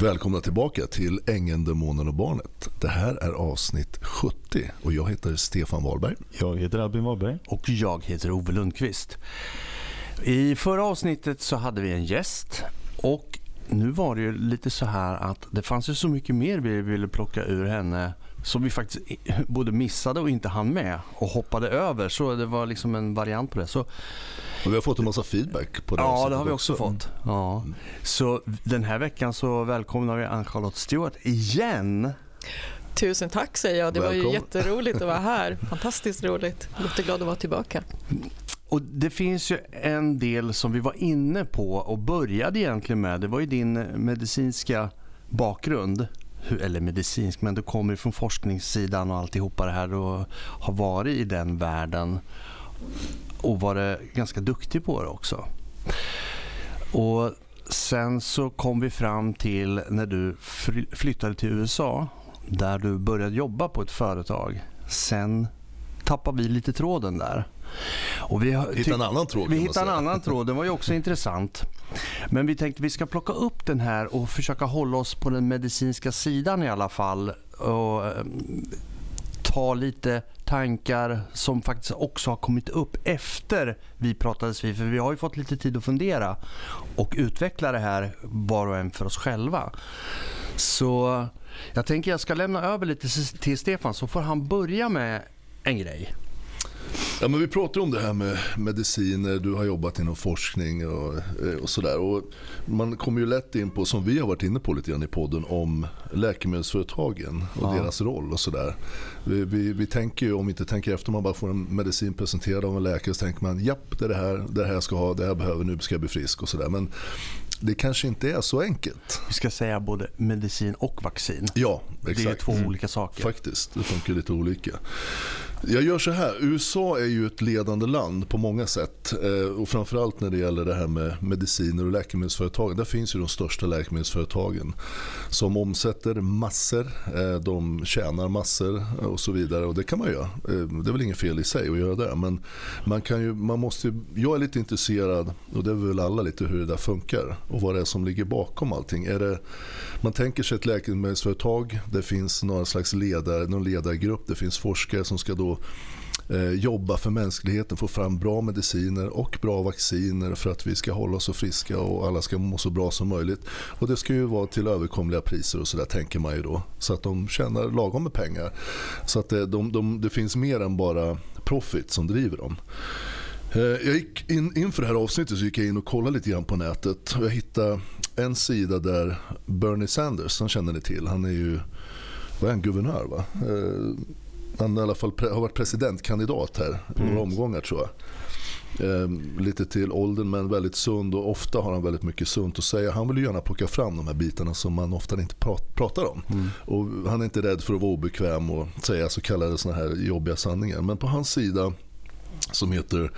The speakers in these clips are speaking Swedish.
Välkomna tillbaka till Ängeln, Demonen och Barnet. Det här är avsnitt 70 och jag heter Stefan Wahlberg. Jag heter Albin Wahlberg. Och jag heter Ove Lundqvist. I förra avsnittet så hade vi en gäst och nu var det ju lite så här att det fanns ju så mycket mer vi ville plocka ur henne som vi faktiskt både missade och inte hann med och hoppade över. Så det var liksom en variant på det. Så, och vi har fått en massa feedback på det Ja, det har vi också, också. fått. Ja. Så den här veckan så välkomnar vi Ann-Charlotte Stewart igen. Tusen tack säger jag. Det Välkommen. var ju jätteroligt att vara här. Fantastiskt roligt. Jätteglad att vara tillbaka. Och Det finns ju en del som vi var inne på och började egentligen med. Det var ju din medicinska bakgrund eller medicinsk, men du kommer från forskningssidan och alltihopa det här och har varit i den världen och varit ganska duktig på det också. Och Sen så kom vi fram till när du flyttade till USA där du började jobba på ett företag. Sen tappade vi lite tråden där. Och vi hittade en annan tråd. Vi hittade en annan tråd. Den var ju också intressant. Men vi tänkte vi ska plocka upp den här och försöka hålla oss på den medicinska sidan i alla fall. Och ehm, ta lite tankar som faktiskt också har kommit upp efter vi pratades vid. För vi har ju fått lite tid att fundera och utveckla det här var och en för oss själva. Så jag tänker jag ska lämna över lite till Stefan så får han börja med en grej. Ja, men vi pratar om det här med mediciner, du har jobbat inom forskning och, eh, och sådär. Man kommer ju lätt in på, som vi har varit inne på lite grann i podden, om läkemedelsföretagen och ja. deras roll och sådär. Vi, vi, vi, tänker ju, om vi inte tänker efter, man bara får en medicin presenterad av en läkare så tänker man japp, det är det här, det här jag ska ha, det här behöver, nu ska jag bli frisk och sådär. Men det kanske inte är så enkelt. Vi ska säga både medicin och vaccin. Ja, exakt. Det är två mm. olika saker. Faktiskt, det funkar lite olika. Jag gör så här, USA är ju ett ledande land på många sätt. Eh, och framförallt när det gäller det här med mediciner och läkemedelsföretag. Där finns ju de största läkemedelsföretagen som omsätter massor, eh, de tjänar massor och så vidare. Och det kan man göra. Eh, det är väl inget fel i sig att göra det. Men man kan ju, man måste, jag är lite intresserad, och det är väl alla lite hur det där funkar och vad det är som ligger bakom allting. Är det, man tänker sig ett läkemedelsföretag, det finns några slags ledare, någon ledargrupp, det finns forskare som ska då och eh, jobba för mänskligheten, få fram bra mediciner och bra vacciner för att vi ska hålla oss så friska och alla ska må så bra som möjligt. Och det ska ju vara till överkomliga priser och så där tänker man ju då. Så att de tjänar lagom med pengar. Så att det, de, de, det finns mer än bara profit som driver dem. Eh, jag gick in, inför det här avsnittet så gick jag in och kollade lite grann på nätet. Jag hittade en sida där Bernie Sanders, han känner ni till, han är ju vad är han, guvernör va? Han i alla fall har varit presidentkandidat här i några mm. omgångar tror jag. Ehm, lite till åldern men väldigt sund och ofta har han väldigt mycket sunt att säga. Han vill ju gärna plocka fram de här bitarna som man ofta inte pratar om. Mm. Och han är inte rädd för att vara obekväm och säga så kallade såna här jobbiga sanningar. Men på hans sida som heter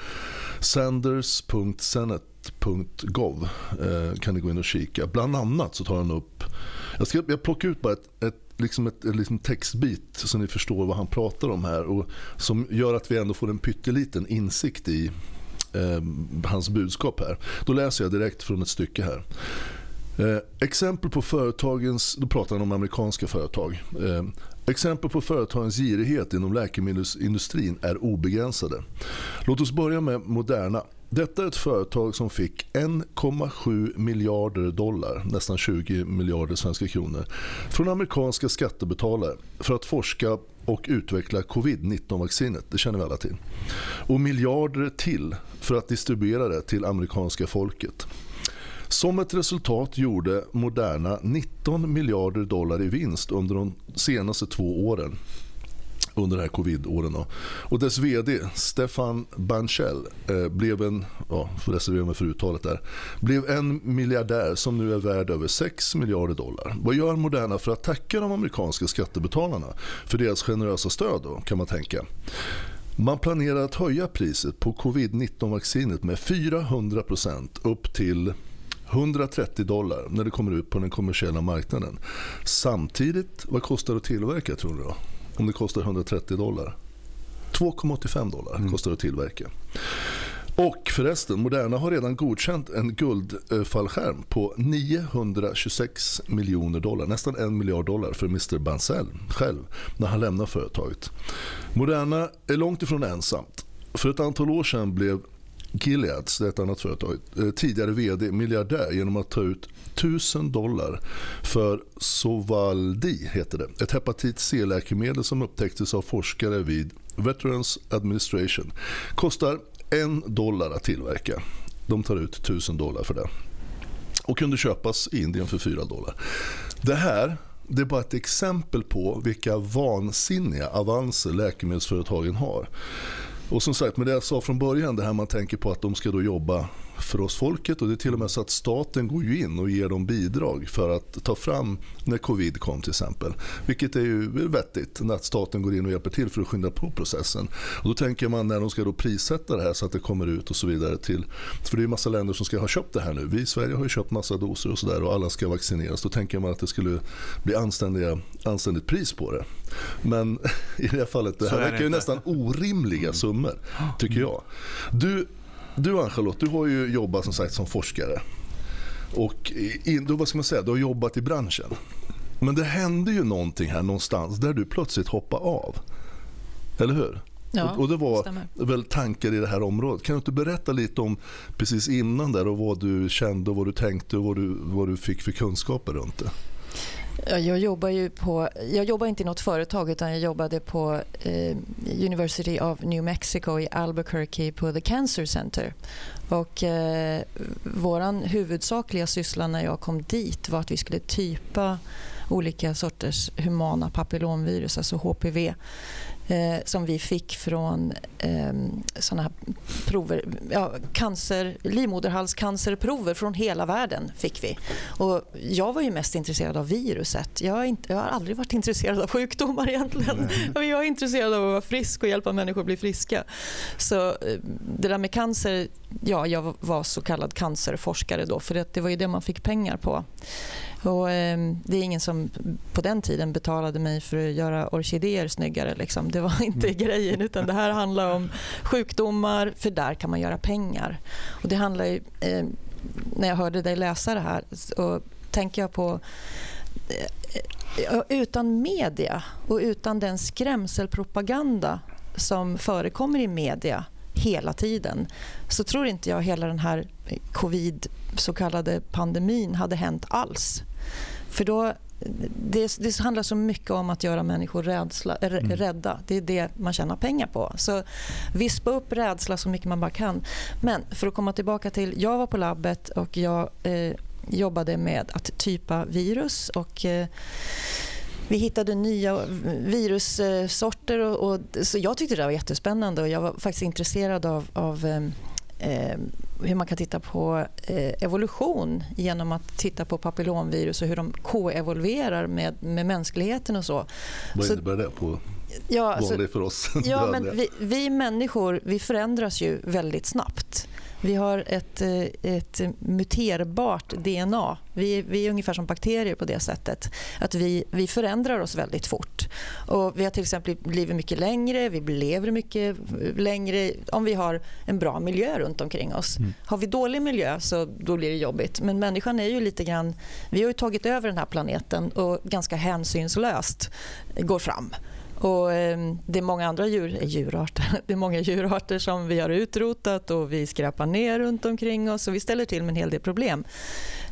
sanders.senate.gov eh, kan ni gå in och kika. Bland annat så tar han upp, jag ska jag plockar ut bara ett, ett liksom ett liksom textbit så ni förstår vad han pratar om här och som gör att vi ändå får en pytteliten insikt i eh, hans budskap här. Då läser jag direkt från ett stycke här. Eh, exempel på företagens, då pratar han om amerikanska företag. Eh, exempel på företagens girighet inom läkemedelsindustrin är obegränsade. Låt oss börja med Moderna. Detta är ett företag som fick 1,7 miljarder dollar, nästan 20 miljarder svenska kronor, från amerikanska skattebetalare för att forska och utveckla covid-19-vaccinet. Det känner vi alla till. Och miljarder till för att distribuera det till amerikanska folket. Som ett resultat gjorde Moderna 19 miljarder dollar i vinst under de senaste två åren under de här covid-åren. Och dess vd Stefan Banchel eh, blev en, ja, får reservera mig för uttalet där, blev en miljardär som nu är värd över 6 miljarder dollar. Vad gör Moderna för att tacka de amerikanska skattebetalarna för deras generösa stöd då, kan man tänka? Man planerar att höja priset på covid-19-vaccinet med 400% upp till 130 dollar när det kommer ut på den kommersiella marknaden. Samtidigt, vad kostar det att tillverka tror du då? Om det kostar 130 dollar. 2,85 dollar mm. kostar det att tillverka. Och förresten, Moderna har redan godkänt en guldfallskärm på 926 miljoner dollar, nästan en miljard dollar för Mr Bancel själv när han lämnar företaget. Moderna är långt ifrån ensamt. För ett antal år sedan blev Gileads, det är ett annat företag, tidigare VD miljardär genom att ta ut 1000 dollar för Sovaldi, heter det. ett hepatit C-läkemedel som upptäcktes av forskare vid Veterans Administration. Kostar en dollar att tillverka. De tar ut 1000 dollar för det. Och kunde köpas i Indien för 4 dollar. Det här det är bara ett exempel på vilka vansinniga avanser läkemedelsföretagen har. Och som sagt, med det jag sa från början, det här man tänker på att de ska då jobba för oss folket och det är till och med så att staten går ju in och ger dem bidrag för att ta fram när covid kom till exempel. Vilket är ju vettigt när staten går in och hjälper till för att skynda på processen. Och då tänker man när de ska då prissätta det här så att det kommer ut och så vidare till, för det är ju massa länder som ska ha köpt det här nu. Vi i Sverige har ju köpt massa doser och sådär och alla ska vaccineras. Då tänker man att det skulle bli anständiga, anständigt pris på det. Men i det här fallet, det här verkar ju nästan orimliga summor tycker jag. Du, du Ann-Charlotte, du har ju jobbat som sagt som forskare. Och in, då, vad ska man säga, du har jobbat i branschen. Men det hände ju någonting här någonstans där du plötsligt hoppade av. Eller hur? Ja, och, och det var stämmer. väl tankar i det här området. Kan du inte berätta lite om precis innan där och vad du kände och vad du tänkte och vad du, vad du fick för kunskaper runt det? Jag jobbar ju på, jag jobbar inte i något företag utan jag jobbade på eh, University of New Mexico i Albuquerque på The Cancer Center. Och eh, vår huvudsakliga syssla när jag kom dit var att vi skulle typa olika sorters humana papillomvirus, alltså HPV eh, som vi fick från eh, såna här prover, ja, cancer, livmoderhalscancerprover från hela världen fick vi. Och jag var ju mest intresserad av viruset. Jag, inte, jag har aldrig varit intresserad av sjukdomar egentligen. Mm. Jag är intresserad av att vara frisk och hjälpa människor att bli friska. Så eh, det där med cancer, ja, jag var så kallad cancerforskare då för det, det var ju det man fick pengar på. Och, eh, det är ingen som på den tiden betalade mig för att göra orkidéer snyggare. Liksom. Det var inte mm. grejen. utan Det här handlar om sjukdomar, för där kan man göra pengar. Och det handlar ju, eh, när jag hörde dig läsa det här så tänker jag på eh, utan media och utan den skrämselpropaganda som förekommer i media hela tiden så tror inte jag hela den här covid så kallade pandemin hade hänt alls. För då, det, det handlar så mycket om att göra människor rädsla, mm. rädda. Det är det man tjänar pengar på. Så vispa upp rädsla så mycket man bara kan. Men för att komma tillbaka till, jag var på labbet och jag eh, jobbade med att typa virus. och eh, vi hittade nya virussorter. Och, och, så jag tyckte det var jättespännande och jag var faktiskt intresserad av, av eh, eh, hur man kan titta på eh, evolution genom att titta på papillomvirus och hur de koevolverar med, med mänskligheten och så. Vad innebär det på ja, alltså, för oss? Ja, men vi, vi människor vi förändras ju väldigt snabbt. Vi har ett, eh, ett muterbart DNA. Vi, vi, är ungefär som bakterier på det sättet. Att vi, vi förändrar oss väldigt fort. Och vi har till exempel blivit mycket längre, vi lever mycket längre om vi har en bra miljö runt omkring oss. Mm. Har vi dålig miljö så då blir det jobbigt. Men människan är ju lite grann... Vi har tagit över den här planeten och ganska hänsynslöst går fram. Och ehm, det är många andra djur, eh, djurarter. Det är många djurarter som vi har utrotat och vi skräpar ner runt omkring oss och vi ställer till med en hel del problem.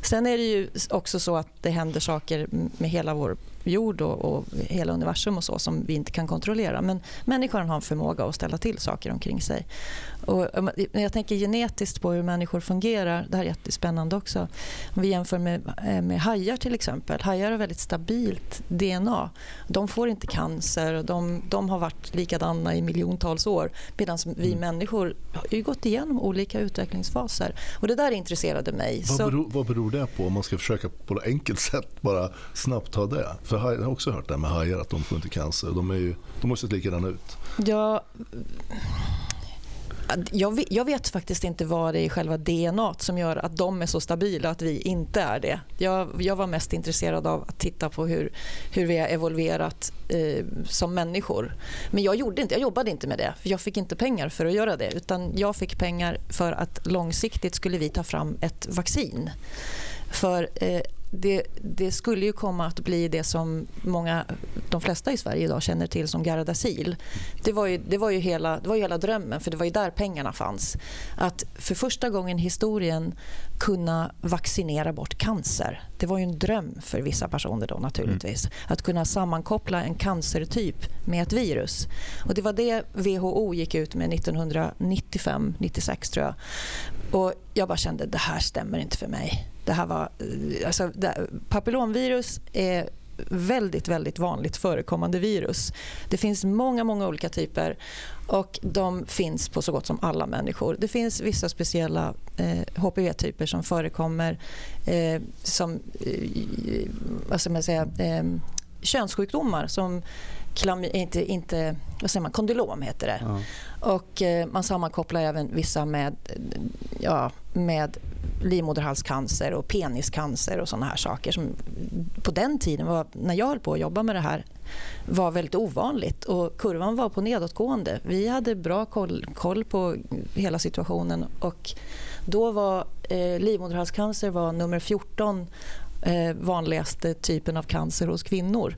Sen är det ju också så att det händer saker med hela vår jord och, och, hela universum och så som vi inte kan kontrollera. Men människan har en förmåga att ställa till saker omkring sig. Och jag tänker genetiskt på hur människor fungerar. Det här är jättespännande också. Om vi jämför med, eh, med hajar till exempel. Hajar har väldigt stabilt DNA. De får inte cancer och de, de har varit likadana i miljontals år. Medan vi mm. människor har gått igenom olika utvecklingsfaser. Och det där intresserade mig. Vad beror, vad beror det på? Om man ska försöka på ett enkelt sätt bara snabbt ta det. För jag har också hört det med hajar att de får inte cancer. De, är ju, de måste se likadana ut. Ja, Jag vet, jag vet, faktiskt inte vad det är i själva DNA som gör att de är så stabila att vi inte är det. Jag, jag var mest intresserad av att titta på hur, hur vi har evolverat eh, som människor. Men jag, gjorde inte, jag jobbade inte med det, för jag fick inte pengar för att göra det. Utan Jag fick pengar för att långsiktigt skulle vi ta fram ett vaccin. För eh, det, det, skulle ju komma att bli det som många, de flesta i Sverige idag känner till som Gardasil. Det var ju, det var ju, hela, det var ju hela drömmen, för det var ju där pengarna fanns. Att för första gången i historien kunna vaccinera bort cancer. Det var ju en dröm för vissa personer då naturligtvis. Mm. Att kunna sammankoppla en cancertyp med ett virus. Och Det var det WHO gick ut med 1995-96 tror jag. Och Jag bara kände det här stämmer inte för mig. Det här var, eh, alltså, det, papillomvirus är väldigt, väldigt vanligt förekommande virus. Det finns många, många olika typer och de finns på så gott som alla människor. Det finns vissa speciella eh, HPV-typer som förekommer eh, som eh, vad ska man säga, eh, könssjukdomar som inte, inte, vad säger man, kondylom heter det. Ja. Och eh, man sammankopplar även vissa med, ja, med livmoderhalscancer och peniscancer och såna här saker som på den tiden, var, när jag höll på att jobba med det här, var väldigt ovanligt och kurvan var på nedåtgående. Vi hade bra koll, koll på hela situationen och då var eh, livmoderhalscancer var nummer 14 eh, vanligaste typen av cancer hos kvinnor.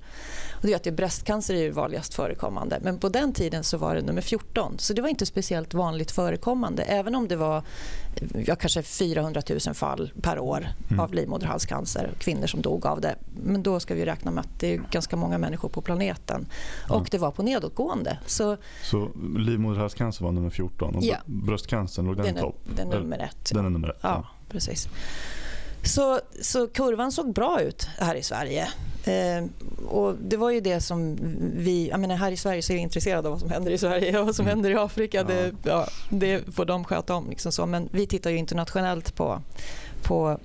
Och det är att det bröstcancer är vanligast förekommande. Men på den tiden så var det nummer 14. Så det var inte speciellt vanligt förekommande. Även om det var ja, kanske 400 000 fall per år mm. av livmoderhalscancer. Kvinnor som dog av det. Men då ska vi räkna med att det är ganska många människor på planeten. Ja. Och det var på nedåtgående. Så, så livmoderhalscancer var nummer 14 och ja. bröstcancern låg den, den i topp? Den är nummer ett. Den är nummer ett. Ja, ja. precis. Så, så kurvan såg bra ut här i Sverige. Eh, och Det var ju det som vi... Jag menar, här i Sverige så är vi intresserade av vad som händer i Sverige och vad som mm. händer i Afrika. Det, ja, det får de sköta om. Liksom så. Men vi tittar ju internationellt på, på,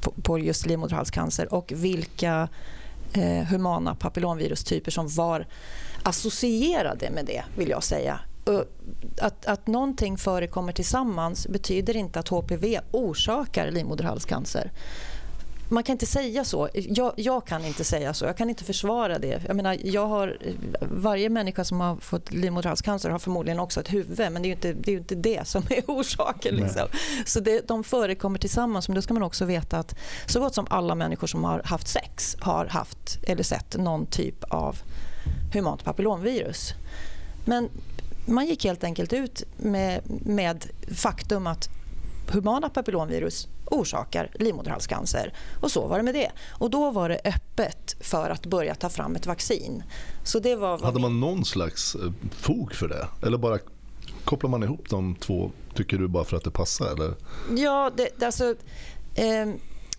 på, på just livmoderhalscancer och vilka eh, humana papillomvirustyper som var associerade med det, vill jag säga. Att, att någonting förekommer tillsammans betyder inte att HPV orsakar livmoderhalscancer. Man kan inte säga så. Jag, jag, kan inte säga så. Jag kan inte försvara det. Jag menar, jag har, varje människa som har fått livmoderhalscancer har förmodligen också ett huvud men det är ju inte det, är inte det som är orsaken. Liksom. Så det, de förekommer tillsammans. Men då ska man också veta att så gott som alla människor som har haft sex har haft eller sett någon typ av humant papillomvirus. Men man gick helt enkelt ut med, med faktum att humana papillomvirus orsakar livmoderhalscancer. Och så var det med det. Och då var det öppet för att börja ta fram ett vaccin. Så det var Hade man någon slags eh, fog för det? Eller bara kopplar man ihop de två, tycker du, bara för att det passar? Eller? Ja, det, alltså... Eh,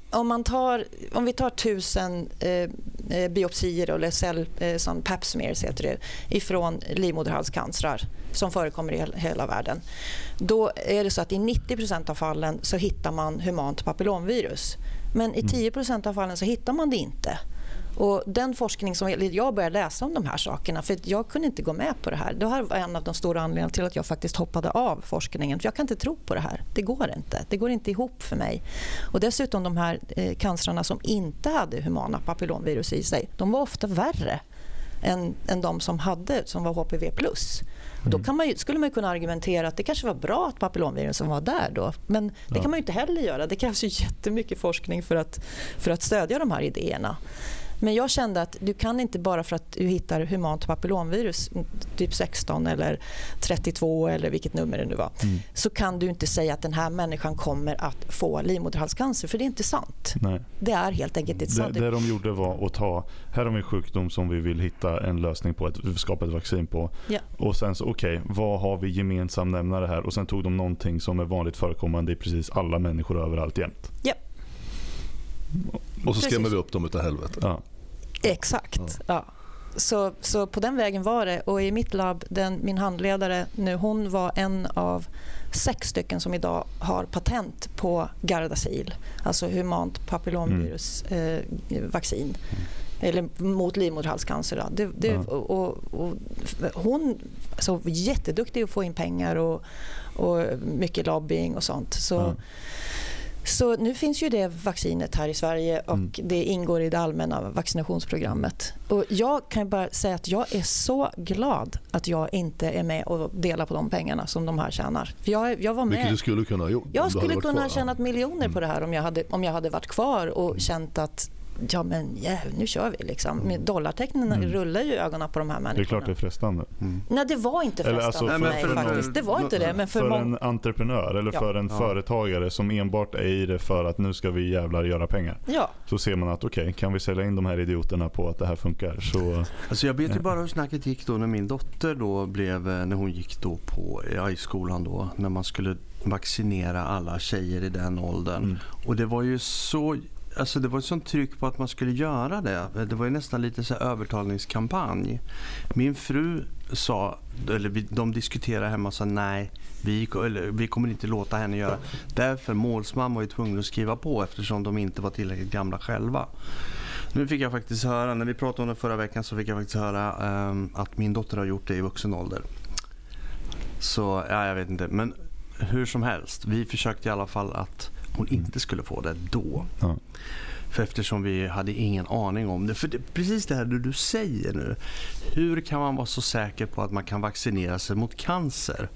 om, man tar, om vi tar tusen eh, eh biopsier eller cell, eh, som pap smears heter det, ifrån livmoderhalscancrar som förekommer i hela världen. Då är det så att i 90% av fallen så hittar man humant papillomvirus. Men i 10 mm. av fallen så hittar man det inte. Och den forskning som jag började läsa om de här sakerna, för jag kunde inte gå med på det här. Det här var en av de stora anledningarna till att jag faktiskt hoppade av forskningen. För jag kan inte tro på det här. Det går inte. Det går inte ihop för mig. Och dessutom de här eh, cancerna som inte hade humana papillomvirus i sig, de var ofta värre än, än de som hade som var HPV+. Mm. Då man ju, skulle man kunna argumentera att det kanske var bra att papillomvirusen var där då. Men det ja. kan man inte heller göra. Det krävs ju jättemycket forskning för att, för att stödja de här idéerna. Men jag kände att du kan inte bara för att du hittar humant papillomvirus, typ 16 eller 32 eller vilket nummer det nu var, mm. så kan du inte säga att den här människan kommer att få livmoderhalscancer, för det är inte sant. Nej. Det är helt enkelt inte sant. Det, det de gjorde var att ta, här har vi en sjukdom som vi vill hitta en lösning på, ett, skapa ett vaccin på. Ja. Och sen så, okej, okay, vad har vi gemensam nämnare här? Och sen tog de någonting som är vanligt förekommande i precis alla människor överallt jämt. Ja. Och så skrämmer vi upp dem utav helvete. Ja. Exakt. Ja. ja. Så, så på den vägen var det. Och i mitt labb, den, min handledare nu, hon var en av sex stycken som idag har patent på Gardasil, alltså humant papillomvirusvaccin. Mm. eller mot livmoderhalscancer. Det, det, ja. och, och, hon alltså, jätteduktig att få in pengar och, och mycket lobbying och sånt. Så, ja. Så nu finns ju det vaccinet här i Sverige och mm. det ingår i det allmänna vaccinationsprogrammet. Och jag kan bara säga att jag är så glad att jag inte är med och delar på de pengarna som de här tjänar. För jag, jag var med. Vilket du skulle kunna ha gjort. Jag skulle kunna ha tjänat miljoner på det här om jag hade, om jag hade varit kvar och mm. känt att ja men yeah, nu kör vi. Liksom. Med dollartecknen mm. rullar ju ögonen på de här människorna. Det är klart det är frestande. Mm. Nej, det var inte frestande alltså, för, mig för, faktiskt. Det var inte det. Men för, för en entreprenör eller ja. för en ja. företagare som enbart är i det för att nu ska vi jävlar göra pengar. Ja. Så ser man att okej, okay, kan vi sälja in de här idioterna på att det här funkar? Så, alltså jag vet ju bara hur snacket gick då när min dotter då blev, eh, när hon gick då på AI-skolan då, när man skulle vaccinera alla tjejer i den åldern. Mm. Och det var ju så Alltså det var ett sånt tryck på att man skulle göra det. Det var ju nästan lite så övertalningskampanj. Min fru sa, eller de diskuterade hemma och sa nej, vi, eller, vi kommer inte låta henne göra. Därför målsman var ju tvungen att skriva på eftersom de inte var tillräckligt gamla själva. Nu fick jag faktiskt höra, när vi pratade om det förra veckan så fick jag faktiskt höra um, att min dotter har gjort det i vuxen ålder. Så ja, jag vet inte. Men hur som helst, vi försökte i alla fall att hon inte skulle få det då. Ja. För eftersom vi hade ingen aning om det. För det, precis det här du, du säger nu. Hur kan man vara så säker på att man kan vaccinera sig mot cancer?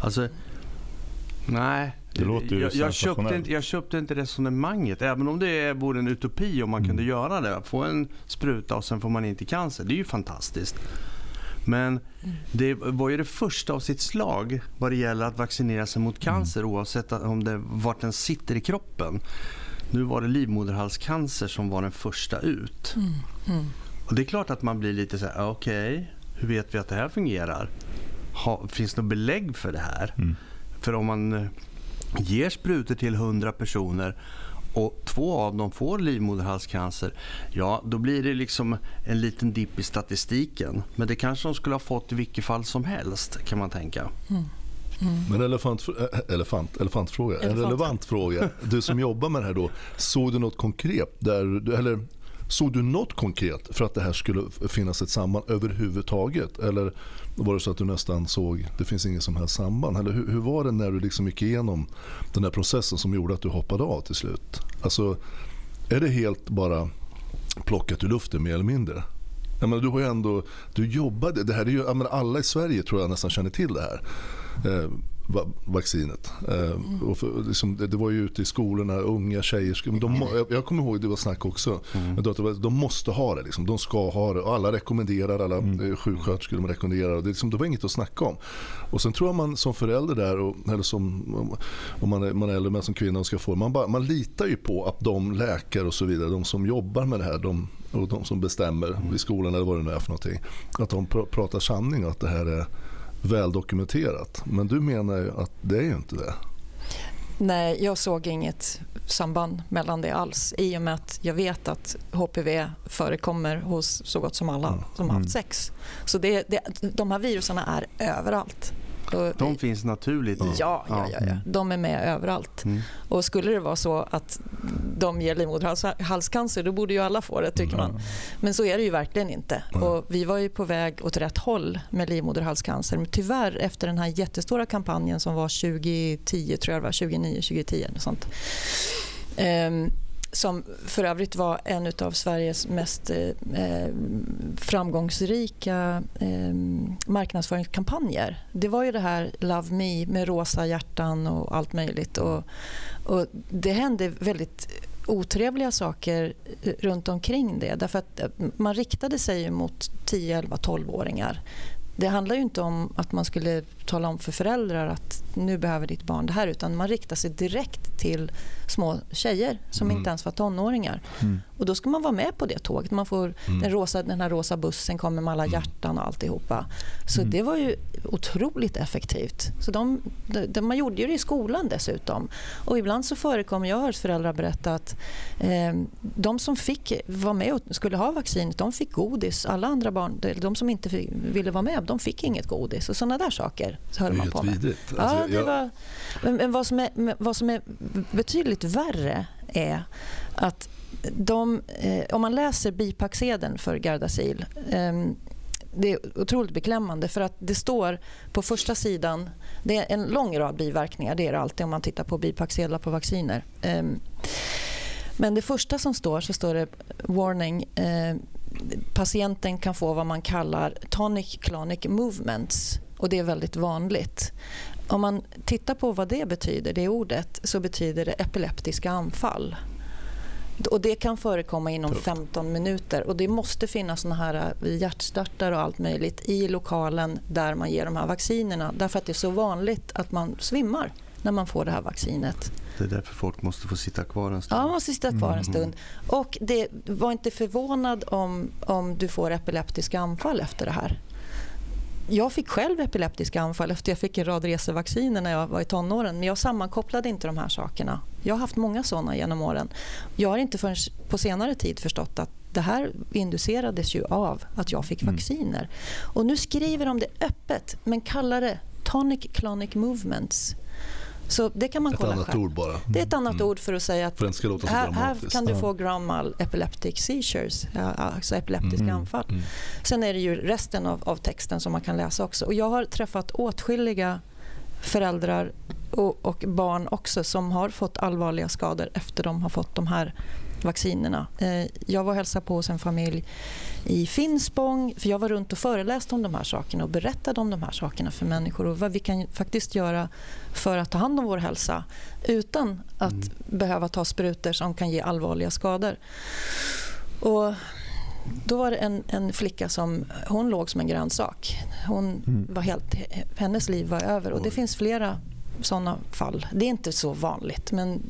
Alltså, nej. Det låter ju jag, jag, köpte inte, jag köpte inte resonemanget. Även om det vore en utopi om man mm. kunde göra det. Få en spruta och sen får man inte cancer. Det är ju fantastiskt. Men det var ju det första av sitt slag vad det gäller att vaccinera sig mot cancer mm. oavsett om det, vart den sitter i kroppen. Nu var det livmoderhalscancer som var den första ut. Mm. Mm. Och Det är klart att man blir lite så här, okej, okay, hur vet vi att det här fungerar? Ha, finns det något belägg för det här? Mm. För om man eh, ger sprutor till 100 personer och två av dem får livmoderhalscancer, ja då blir det liksom en liten dipp i statistiken. Men det kanske de skulle ha fått i vilket fall som helst kan man tänka. Mm. Mm. Men elefant, elefant, elefantfråga, elefant. en relevant fråga. Du som jobbar med det här då, såg du något konkret där, eller såg du något konkret för att det här skulle finnas ett samband överhuvudtaget? Eller var det så att du nästan såg, det finns inget som helst samband? Eller hur, hur var det när du liksom gick igenom den här processen som gjorde att du hoppade av till slut? Alltså, är det helt bara plockat ur luften mer eller mindre? Jag menar, du har ju ändå, du jobbade, det här är ju, menar, alla i Sverige tror jag nästan känner till det här. Eh, Eh, vaccinet. Mm. Och för, liksom, det, det, var ju ute i skolorna, unga tjejer. De, jag, jag kommer ihåg det var snack också. Mm. Att de måste ha det. Liksom. De ska ha det. Och alla rekommenderar, alla mm. Eh, sjuksköterskor de rekommenderar. Det, liksom, det var inget att snacka om. Och sen tror jag man som förälder där, och, eller som, om man är, man är äldre men som kvinna och ska få man, bara, man litar ju på att de läkare och så vidare, de som jobbar med det här, de, och de som bestämmer mm. i skolan eller vad det nu är för någonting. Att de pr pratar sanning och att det här är väldokumenterat. Men du menar ju att det är ju inte det. Nej, jag såg inget samband mellan det alls i och med att jag vet att HPV förekommer hos så gott som alla som har haft mm. sex. Så det, det, de här viruserna är överallt. De finns naturligt? Ja, ja, ja, ja. de är med överallt. Mm. Och Skulle det vara så att de ger livmoderhalscancer då borde ju alla få det, tycker man. Men så är det ju verkligen inte. Och vi var ju på väg åt rätt håll med livmoderhalscancer. Men tyvärr, efter den här jättestora kampanjen som var 2010, tror jag det var, 2009, 2010 sånt. Som för övrigt var en av Sveriges mest eh, eh, framgångsrika eh, marknadsföringskampanjer. Det var ju det här Love Me med rosa hjärtan och allt möjligt. Och, och det hände väldigt otrevliga saker runt omkring det. Därför att eh, man riktade sig mot 10, 11, 12-åringar. Det handlar ju inte om att man skulle tala om för föräldrar att nu behöver ditt barn det här utan man riktar sig direkt till små tjejer som mm. inte ens var tonåringar. Mm. Och då ska man vara med på det tåget. Man får mm. den, rosa, den här rosa bussen kommer med alla mm. hjärtan och alltihopa. Så mm. det var ju otroligt effektivt. Så de, de, man gjorde ju det i skolan dessutom. Och ibland så förekommer, jag har hört föräldrar berätta att eh, de som fick vara med och skulle ha vaccinet, de fick godis. Alla andra barn, de som inte fick, ville vara med, de fick inget godis. Och sådana där saker så höll man på med. Alltså, ja, det var, men vad som, är, vad som är betydligt värre är att de, eh, om man läser bipacksedeln för Gardasil eh, det är otroligt beklämmande för att det står på första sidan, det är en lång rad biverkningar, det är det alltid om man tittar på bipacksedlar på vacciner. Eh, men det första som står så står det warning. Eh, patienten kan få vad man kallar tonic clonic movements och det är väldigt vanligt. Om man tittar på vad det betyder, det ordet, så betyder det epileptiska anfall. Och Det kan förekomma inom 15 minuter. och Det måste finnas såna här eh, hjärtstartare och allt möjligt i lokalen där man ger de här vaccinerna. Därför att det är så vanligt att man svimmar när man får det här vaccinet. Det är därför folk måste få sitta kvar en stund. Ja, måste sitta kvar en mm. stund. Och det, var inte förvånad om, om du får epileptiska anfall efter det här. Jag fick själv epileptiska anfall efter jag fick en rad resevacciner när jag var i tonåren. Men jag sammankopplade inte de här sakerna. Jag har haft många såna genom åren. Jag har inte förrän på senare tid förstått att det här inducerades ju av att jag fick mm. vacciner. Och nu skriver de det öppet, men kallar det tonic clonic movements. Så det kan man ett kolla annat själv. ord bara. Det är ett annat mm. ord för att säga att för här, här, kan du få grand mal epileptic seizures, alltså epileptiska mm. anfall. Mm. Sen är det ju resten av, av texten som man kan läsa också. Och jag har träffat åtskilliga föräldrar och, och, barn också som har fått allvarliga skador efter de har fått de här vaccinerna. Eh, jag var och hälsade på hos en familj i Finspång. För jag var runt och föreläste om de här sakerna och berättade om de här sakerna för människor och vad vi kan faktiskt göra för att ta hand om vår hälsa utan att mm. behöva ta sprutor som kan ge allvarliga skador. Och då var det en, en, flicka som hon låg som en grönsak. Hon mm. var helt, hennes liv var över. Och Det finns flera såna fall. Det är inte så vanligt, men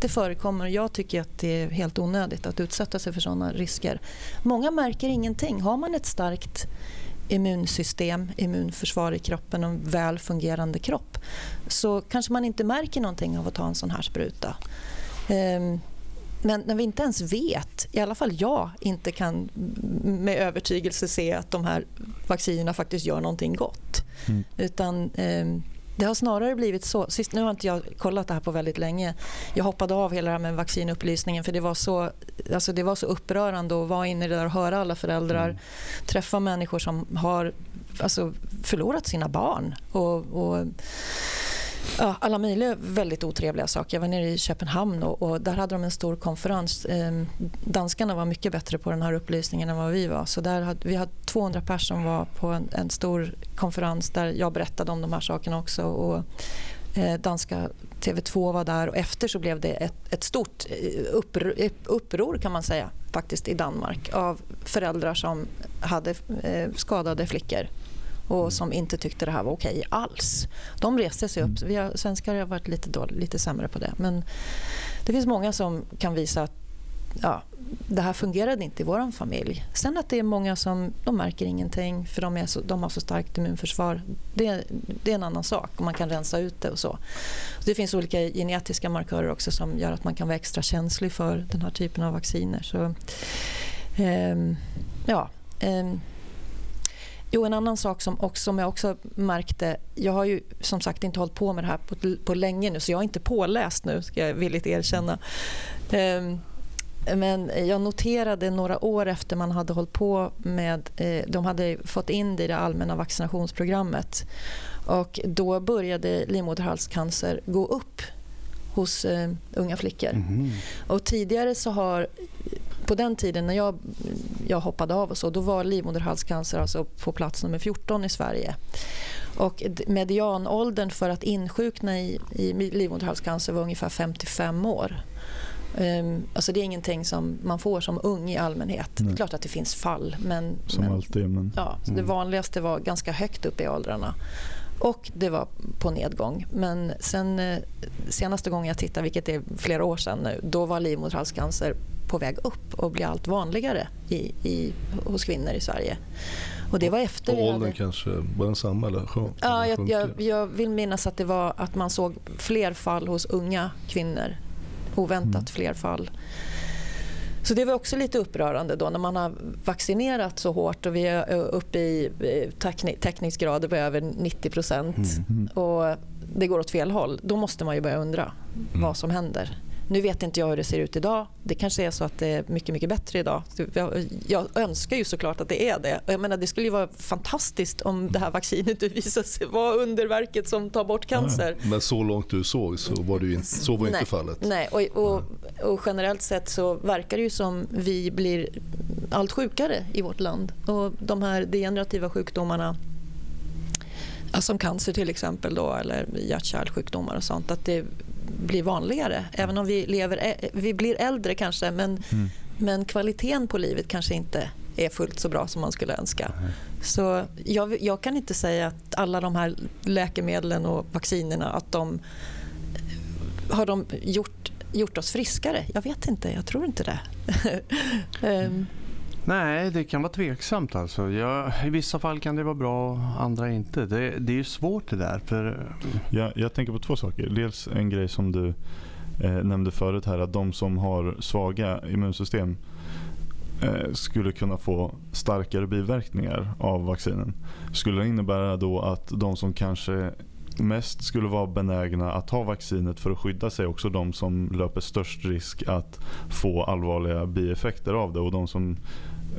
det förekommer. Jag tycker att det är helt onödigt att utsätta sig för såna risker. Många märker ingenting. Har man ett starkt immunsystem, immunförsvar i kroppen och en väl fungerande kropp så kanske man inte märker någonting av att ta en sån här spruta. Ehm, men när vi inte ens vet, i alla fall jag inte kan med övertygelse se att de här vaccinerna faktiskt gör någonting gott. Mm. Utan ehm, det har snarare blivit så. Sist, nu har inte jag kollat det här på väldigt länge. Jag hoppade av hela det här med vaccinupplysningen för det var så, alltså det var så upprörande att vara inne i det där och höra alla föräldrar. Mm. Träffa människor som har alltså, förlorat sina barn. och, och Ja, alla möjliga väldigt otrevliga saker. Jag var nere i Köpenhamn och, och där hade de en stor konferens. Ehm, danskarna var mycket bättre på den här upplysningen än vad vi var. Så där hade, vi hade 200 personer som var på en, en, stor konferens där jag berättade om de här sakerna också. Och, eh, danska TV2 var där och efter så blev det ett, ett stort eh, uppror, eh, uppror kan man säga faktiskt i Danmark av föräldrar som hade eh, skadade flickor och som inte tyckte det här var okej alls. De reste sig upp. Mm. Vi har, svenskar har varit lite, dålig, lite sämre på det. Men det finns många som kan visa att ja, det här fungerade inte i vår familj. Sen att det är många som de märker ingenting för de, är så, de har så starkt immunförsvar. Det, det är en annan sak och man kan rensa ut det och så. Det finns olika genetiska markörer också som gör att man kan vara extra känslig för den här typen av vacciner. Så, eh, ja, eh, Jo, en annan sak som, också, som jag också märkte. Jag har ju som sagt inte hållit på med det här på, på länge nu så jag är inte påläst nu, ska jag villigt erkänna. Um, men jag noterade några år efter man hade hållit på med... Eh, de hade fått in det i det allmänna vaccinationsprogrammet. Och då började livmoderhalscancer gå upp hos eh, unga flickor. Mm. Och tidigare så har på den tiden när jag, jag hoppade av och så, då var livmoderhalscancer alltså på plats nummer 14 i Sverige. Och medianåldern för att insjukna i, i livmoderhalscancer var ungefär 55 år. Um, alltså det är ingenting som man får som ung i allmänhet. Nej. Det är klart att det finns fall. Men, som men, alltid. Men... Ja, mm. Det vanligaste var ganska högt upp i åldrarna. Och det var på nedgång. Men sen, eh, senaste gången jag tittade, vilket är flera år sedan nu, då var livmoderhalscancer på väg upp och blir allt vanligare i, i, hos kvinnor i Sverige. Och det var efter... Och åldern hade... kanske, var den samma eller sjönk? Ja, jag, jag, jag, vill minnas att det var att man såg fler fall hos unga kvinnor. Oväntat mm. fler fall. Så det var också lite upprörande då när man har vaccinerat så hårt och vi är uppe i täckningsgrader på över 90 procent mm. och det går åt fel håll. Då måste man ju börja undra mm. vad som händer. Nu vet inte jag hur det ser ut idag. Det kanske är så att det är mycket, mycket bättre idag. Jag önskar ju såklart att det är det. Jag menar, det skulle ju vara fantastiskt om det här vaccinet visar sig vara underverket som tar bort cancer. Men så långt du såg så var, det inte, så var inte fallet. Nej, och, och, och, generellt sett så verkar det ju som vi blir allt sjukare i vårt land. Och de här degenerativa sjukdomarna som cancer till exempel då, eller hjärt-kärlsjukdomar och sånt, att det blir vanligare. Även om vi, lever, vi blir äldre kanske, men, mm. men kvaliteten på livet kanske inte är fullt så bra som man skulle önska. Mm. Så jag, jag, kan inte säga att alla de här läkemedlen och vaccinerna att de har de gjort, gjort oss friskare. Jag vet inte, jag tror inte det. um, Nej, det kan vara tveksamt. Alltså. Jag, I vissa fall kan det vara bra, andra inte. Det, det är ju svårt det där. För... Eh, jag, jag tänker på två saker. Dels en grej som du eh, nämnde förut här. Att de som har svaga immunsystem eh, skulle kunna få starkare biverkningar av vaccinen. Skulle det innebära då att de som kanske mest skulle vara benägna att ta vaccinet för att skydda sig också de som löper störst risk att få allvarliga bieffekter av det och de som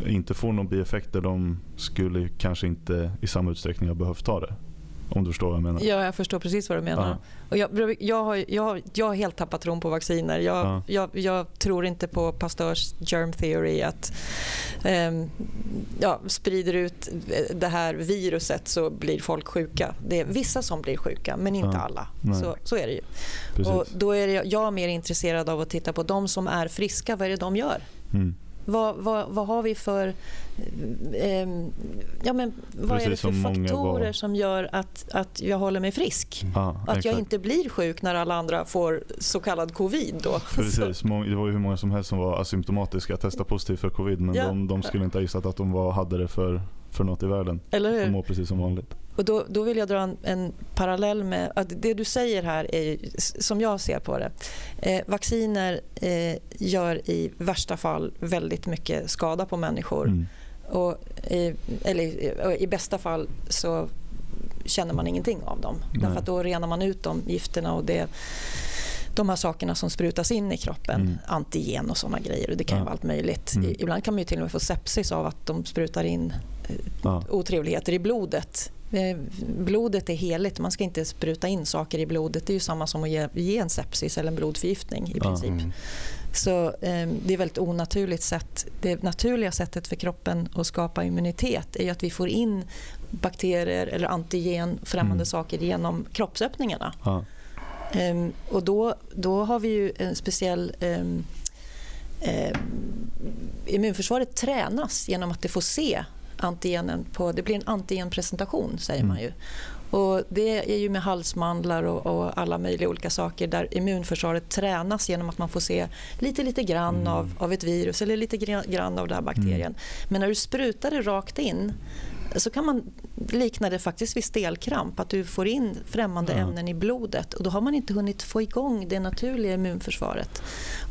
inte får några bieffekter de skulle kanske inte i samma utsträckning ha behövt ta det. Om du förstår vad jag menar. Ja, jag förstår precis vad du menar. Ja. Och jag, jag, har, jag, jag har helt tappat tron på vacciner. Jag, ja. jag, jag, tror inte på Pasteurs germ theory att um, ja, sprider ut det här viruset så blir folk sjuka. Det är vissa som blir sjuka, men inte ja. alla. Så, så är det ju. Och då är det, jag mer intresserad av att titta på de som är friska. Vad är det de gör? Mm. Vad, vad, vad har vi för, eh, ja, men vad Precis är det för faktorer var... som gör att, att jag håller mig frisk? Ah, att exakt. jag inte blir sjuk när alla andra får så kallad covid. Då. Precis, det var ju hur många som helst som var asymptomatiska, testade positivt för covid men ja. de, de, skulle inte ha gissat att de var, hade det för, för något i världen. Eller hur? De mår precis som vanligt. Och då, då vill jag dra en, en, parallell med att det du säger här är som jag ser på det. Eh, vacciner eh, gör i värsta fall väldigt mycket skada på människor. Mm. Och i, eller i bästa fall så känner man ingenting av dem. Nej. Därför då renar man ut de gifterna och det de här sakerna som sprutas in i kroppen, mm. antigen och såna grejer. Och det kan ja. vara allt möjligt. Mm. Ibland kan man ju till och med få sepsis av att de sprutar in eh, ja. otrevligheter i blodet Eh, blodet är heligt, man ska inte spruta in saker i blodet. Det är ju samma som att ge, ge en sepsis eller en blodförgiftning i princip. Mm. Så eh, det är väldigt onaturligt sätt. Det naturliga sättet för kroppen att skapa immunitet är att vi får in bakterier eller antigen, främmande mm. saker genom kroppsöppningarna. Ja. Eh, och då, då har vi ju en speciell ehm, eh, immunförsvaret tränas genom att det får se antigenen på, det blir en antigenpresentation säger mm. man ju. Och det är ju med halsmandlar och, och, alla möjliga olika saker där immunförsvaret tränas genom att man får se lite, lite grann mm. av, av ett virus eller lite grann av den här bakterien. Mm. Men när du sprutar det rakt in så kan man likna det faktiskt vid stelkramp, att du får in främmande ja. ämnen i blodet och då har man inte hunnit få igång det naturliga immunförsvaret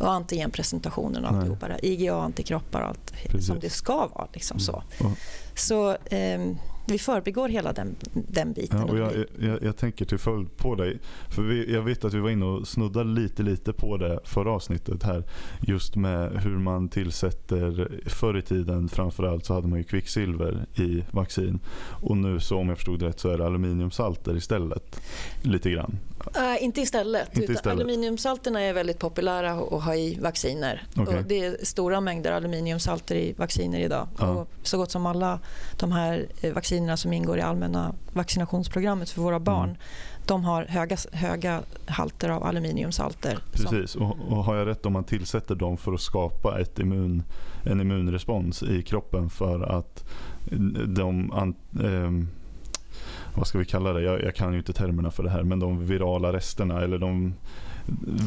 och antigenpresentationen och alltihopa IgA-antikroppar och allt Precis. som det ska vara. Liksom så. Mm. Så eh, vi förbigår hela den, den biten. Ja, och jag, jag, jag, tänker till följd på dig. För vi, jag vet att vi var inne och snuddade lite, lite på det förra avsnittet här. Just med hur man tillsätter, förr i tiden framförallt så hade man ju kvicksilver i vaccin. Och nu så om jag förstod rätt så är det aluminiumsalter istället. Lite grann. Uh, inte istället. Inte istället. Aluminiumsalterna är väldigt populära att ha i vacciner. Okay. Och det är stora mängder aluminiumsalter i vacciner idag. Uh. Och så gott som alla de här eh, vaccinerna som ingår i allmänna vaccinationsprogrammet för våra barn mm. de har höga, höga halter av aluminiumsalter. Precis, och, och, har jag rätt om man tillsätter dem för att skapa ett immun, en immunrespons i kroppen för att de... An, eh, vad ska vi kalla det? Jag, jag, kan ju inte termerna för det här, men de virala resterna eller de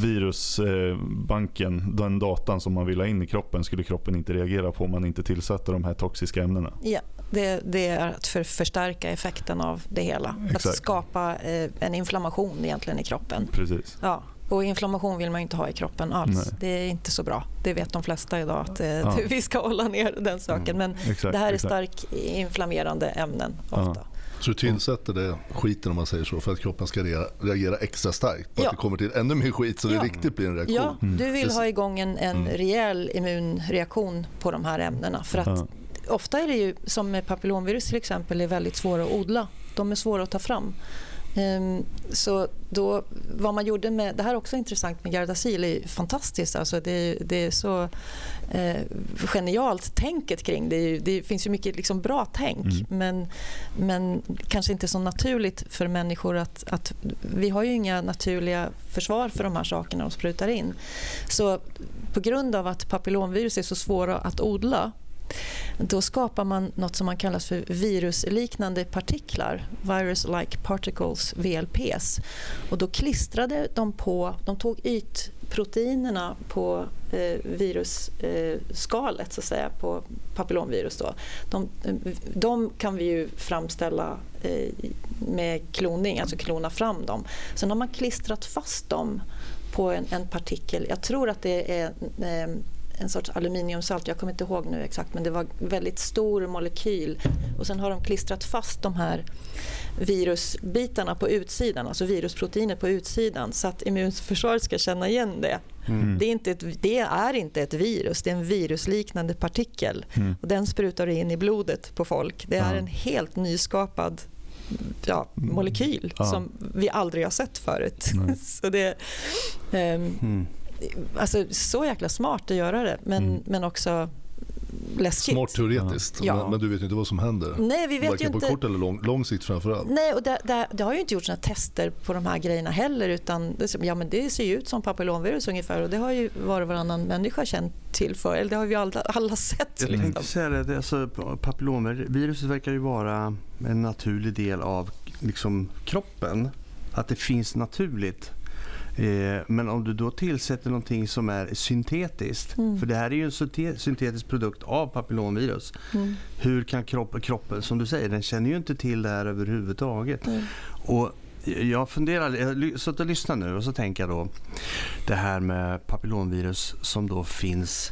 virusbanken, den datan som man vill ha in i kroppen skulle kroppen inte reagera på om man inte tillsatte de här toxiska ämnena. Ja, det, det är att för, förstärka effekten av det hela. Exakt. Att skapa eh, en inflammation egentligen i kroppen. Precis. Ja. Och inflammation vill man inte ha i kroppen alls. Nej. Det är inte så bra. Det vet de flesta idag att eh, ja. vi ska hålla ner den saken. Men exakt, det här är starkt inflammerande ämnen ofta. Ja. Så du tillsätter det skiten om man säger så för att kroppen ska reagera, extra starkt? På ja. att det kommer till ännu mer skit så ja. det riktigt blir en reaktion? Ja, du vill ha igång en, en mm. rejäl immunreaktion på de här ämnena. För att ofta är det ju, som med papillomvirus till exempel, är väldigt svåra att odla. De är svåra att ta fram. Um, så då, vad man gjorde med, det här är också intressant med Gardasil, är fantastiskt. Alltså det, det är så eh, genialt tänket kring det. Det finns ju mycket liksom bra tänk mm. men, men kanske inte så naturligt för människor att, att... Vi har ju inga naturliga försvar för de här sakerna och sprutar in. Så på grund av att papillomvirus är så svåra att odla då skapar man något som man kallar för virusliknande partiklar, virus-like particles, VLPs. Och då klistrade de på, de tog ytproteinerna på eh, virusskalet, eh, så att säga, på papillomvirus. Då. De, de kan vi ju framställa eh, med kloning, alltså klona fram dem. Sen har man klistrat fast dem på en, en partikel, jag tror att det är eh, en sorts aluminiumsalt, jag kommer inte ihåg nu exakt men det var väldigt stor molekyl och sen har de klistrat fast de här virusbitarna på utsidan, alltså virusproteiner på utsidan så att immunförsvaret ska känna igen det. Mm. Det, är inte ett, det är inte ett virus, det är en virusliknande partikel. Mm. Och den sprutar in i blodet på folk. Det är en helt nyskapad ja, molekyl ja. som vi aldrig har sett förut. så det, um, mm alltså, så jäkla smart att göra det, men, mm. men också läskigt. Smart teoretiskt, ja. men, men, du vet inte vad som händer. Nej, vi vet Varken ju inte. på kort eller lång, lång sikt framförallt. Nej, och det, det, det, har ju inte gjorts några tester på de här grejerna heller. Utan det, ja, men det ser ju ut som papillomvirus ungefär och det har ju var och varannan människa känt till för. Eller det har vi alla, alla sett. Jag liksom. tänkte säga det, alltså, papillomviruset verkar ju vara en naturlig del av liksom, kroppen. Att det finns naturligt men om du då tillsätter någonting som är syntetiskt, mm. för det här är ju en syntetisk produkt av papillomvirus. Mm. Hur kan kroppen, kroppen, som du säger, den känner ju inte till det här överhuvudtaget. Mm. Och jag funderar, jag satt och lyssnar nu och så tänker jag då det här med papillomvirus som då finns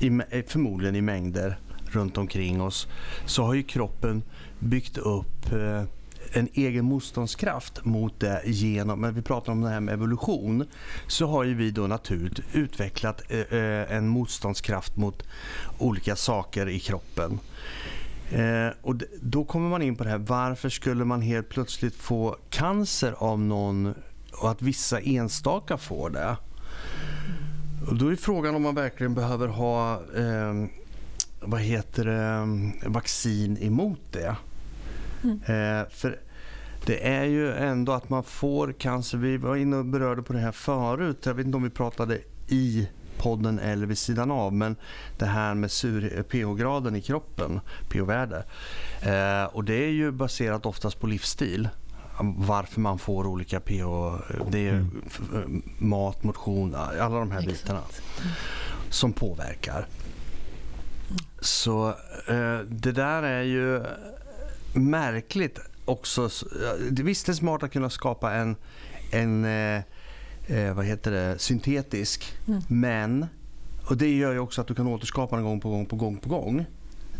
i, eh, förmodligen i mängder runt omkring oss så har ju kroppen byggt upp eh, en egen motståndskraft mot det genom, När vi pratar om det här med evolution, så har ju vi då naturligt utvecklat eh, eh, en motståndskraft mot olika saker i kroppen. Eh, och då kommer man in på det här, varför skulle man helt plötsligt få cancer av någon och att vissa enstaka får det? Och då är frågan om man verkligen behöver ha eh, vad heter det, vaccin emot det. Mm. Eh, för det är ju ändå att man får cancer. Vi var inne och berörde på det här förut. Jag vet inte om vi pratade i podden eller vid sidan av. Men det här med pH-graden i kroppen, pH-värde. Eh, och det är ju baserat oftast på livsstil. Varför man får olika pH. Det är mm. mat, motion, alla de här Exakt. bitarna som påverkar. Så eh, det där är ju märkligt också. Visst är det smart att kunna skapa en, en eh, eh, vad heter det, syntetisk. Mm. Men, och det gör ju också att du kan återskapa den gång på gång på gång på gång.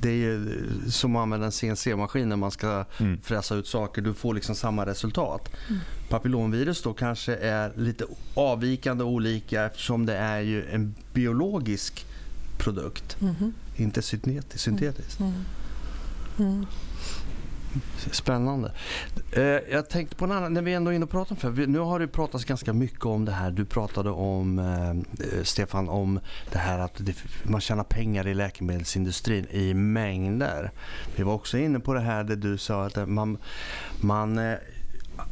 Det är ju som att använda en CNC-maskin när man ska mm. fräsa ut saker. Du får liksom samma resultat. Mm. Papillomvirus då kanske är lite avvikande och olika eftersom det är ju en biologisk produkt. Mm. Inte syntetisk. syntetisk. Mm. Spännande. Eh, jag tänkte på en annan, när vi ändå är inne och pratar om för, nu har det pratats ganska mycket om det här. Du pratade om, eh, eh, Stefan, om det här att det, man tjänar pengar i läkemedelsindustrin i mängder. Vi var också inne på det här där du sa att man, man eh,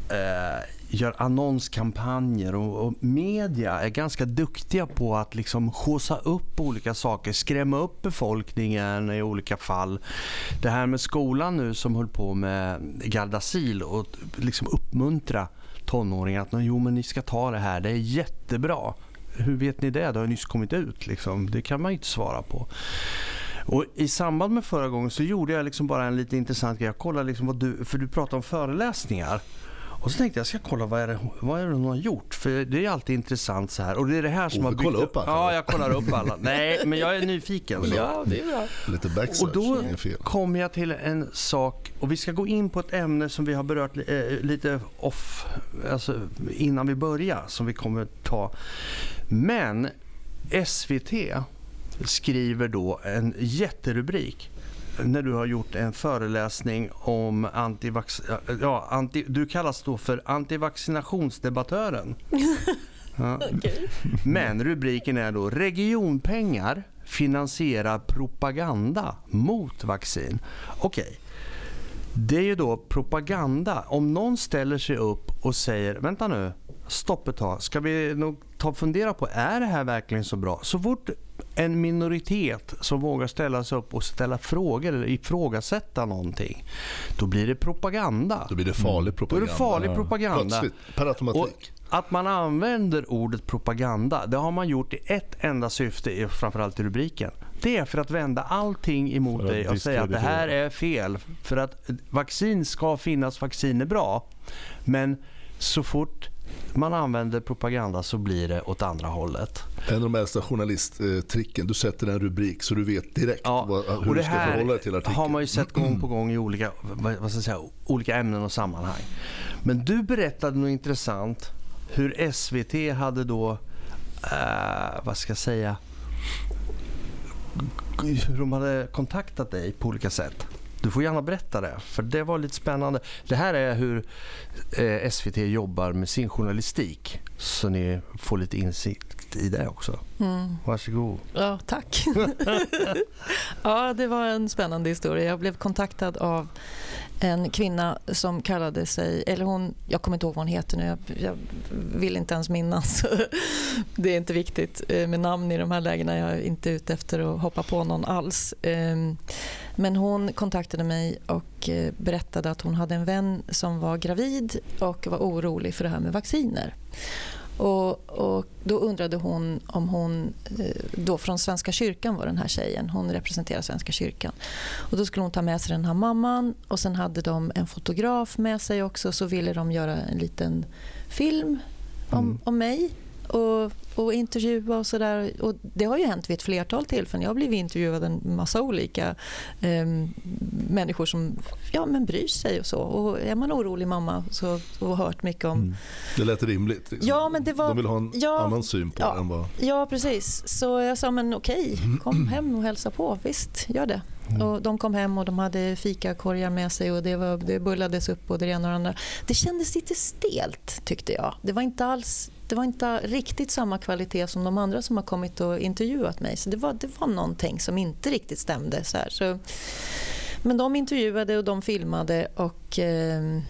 eh gör annonskampanjer och, och, media är ganska duktiga på att liksom skjutsa upp olika saker, skrämma upp befolkningen i olika fall. Det här med skolan nu som höll på med Gardasil och liksom uppmuntra tonåringar att jo men ni ska ta det här, det är jättebra. Hur vet ni det? Det har nyss kommit ut. Liksom. Det kan man inte svara på. Och I samband med förra gången så gjorde jag liksom bara en lite intressant grej. Jag kollade liksom vad du, för du pratade om föreläsningar. Och så tänkte jag, jag ska kolla vad är, det, vad är det hon har gjort? För det är alltid intressant så här. Och det är det här som Oh, har kollar upp alla? Ja, jag kollar upp alla. Nej, men jag är nyfiken. Så. Ja, det är bra. Lite backsearch, Och då kommer jag till en sak och vi ska gå in på ett ämne som vi har berört eh, lite off alltså innan vi börjar som vi kommer ta. Men SVT skriver då en jätterubrik när du har gjort en föreläsning om antivax... Ja, anti, du kallas då för antivaccinationsdebattören. Ja. Men rubriken är då regionpengar finansierar propaganda mot vaccin. Okej. Det är ju då propaganda. Om någon ställer sig upp och säger vänta nu, stopp ett tag. Ska vi nog ta och fundera på, är det här verkligen så bra? Så fort en minoritet som vågar ställa sig upp och ställa frågor eller ifrågasätta någonting, då blir det propaganda. Då blir det farlig Då är propaganda. det farlig propaganda. Plötsligt, per automatik. Och att man använder ordet propaganda, det har man gjort i ett enda syfte, framförallt i rubriken. Det är för att vända allting emot dig och säga att det här är fel. För att vaccin ska finnas, vaccin är bra. Men så fort man använder propaganda så blir det åt andra hållet. En av de äldsta journalisttricken, du sätter en rubrik så du vet direkt Ja, vad, hur och du det ska förhålla dig till artikeln. har man ju sett gång på gång i olika, vad ska säga, olika ämnen och sammanhang. Men du berättade något intressant hur SVT hade då, eh, vad ska jag säga, hur de hade kontaktat dig på olika sätt. Du får gärna berätta det, för det var lite spännande. Det här är hur eh, SVT jobbar med sin journalistik, så ni får lite insikt i det också. Mm. Varsågod. Ja, tack. ja, det var en spännande historia. Jag blev kontaktad av en kvinna som kallade sig, eller hon, jag kommer inte ihåg vad hon heter nu, jag, jag vill inte ens minnas. det är inte viktigt eh, med namn i de här lägena, jag är inte ute efter att hoppa på någon alls. Ehm, Men hon kontaktade mig och eh, berättade att hon hade en vän som var gravid och var orolig för det här med vacciner. Och, och Då undrade hon om hon, eh, då från Svenska kyrkan var den här tjejen, hon representerar Svenska kyrkan. Och Då skulle hon ta med sig den här mamman och sen hade de en fotograf med sig också så ville de göra en liten film om, Mm. om mig och, och intervjua och sådär. Och det har ju hänt vid ett flertal tillfällen. Jag har blivit intervjuad en massa olika eh, människor som ja, men bryr sig och så. Och är man orolig mamma så, och har hört mycket om Mm. Det lät rimligt. Liksom. Ja, men det var- De vill ha en ja, annan syn på ja. det än vad... Ja, precis. Så jag sa, men okej, kom hem och hälsa på. Visst, gör det. Och de kom hem och de hade fikakorgar med sig och det, var, det bullades upp både det ena och det andra. Det kändes lite stelt tyckte jag. Det var inte alls det var inte riktigt samma kvalitet som de andra som har kommit och intervjuat mig. Så det var, det var någonting som inte riktigt stämde. Så här. Så, men de intervjuade och de filmade och, eh,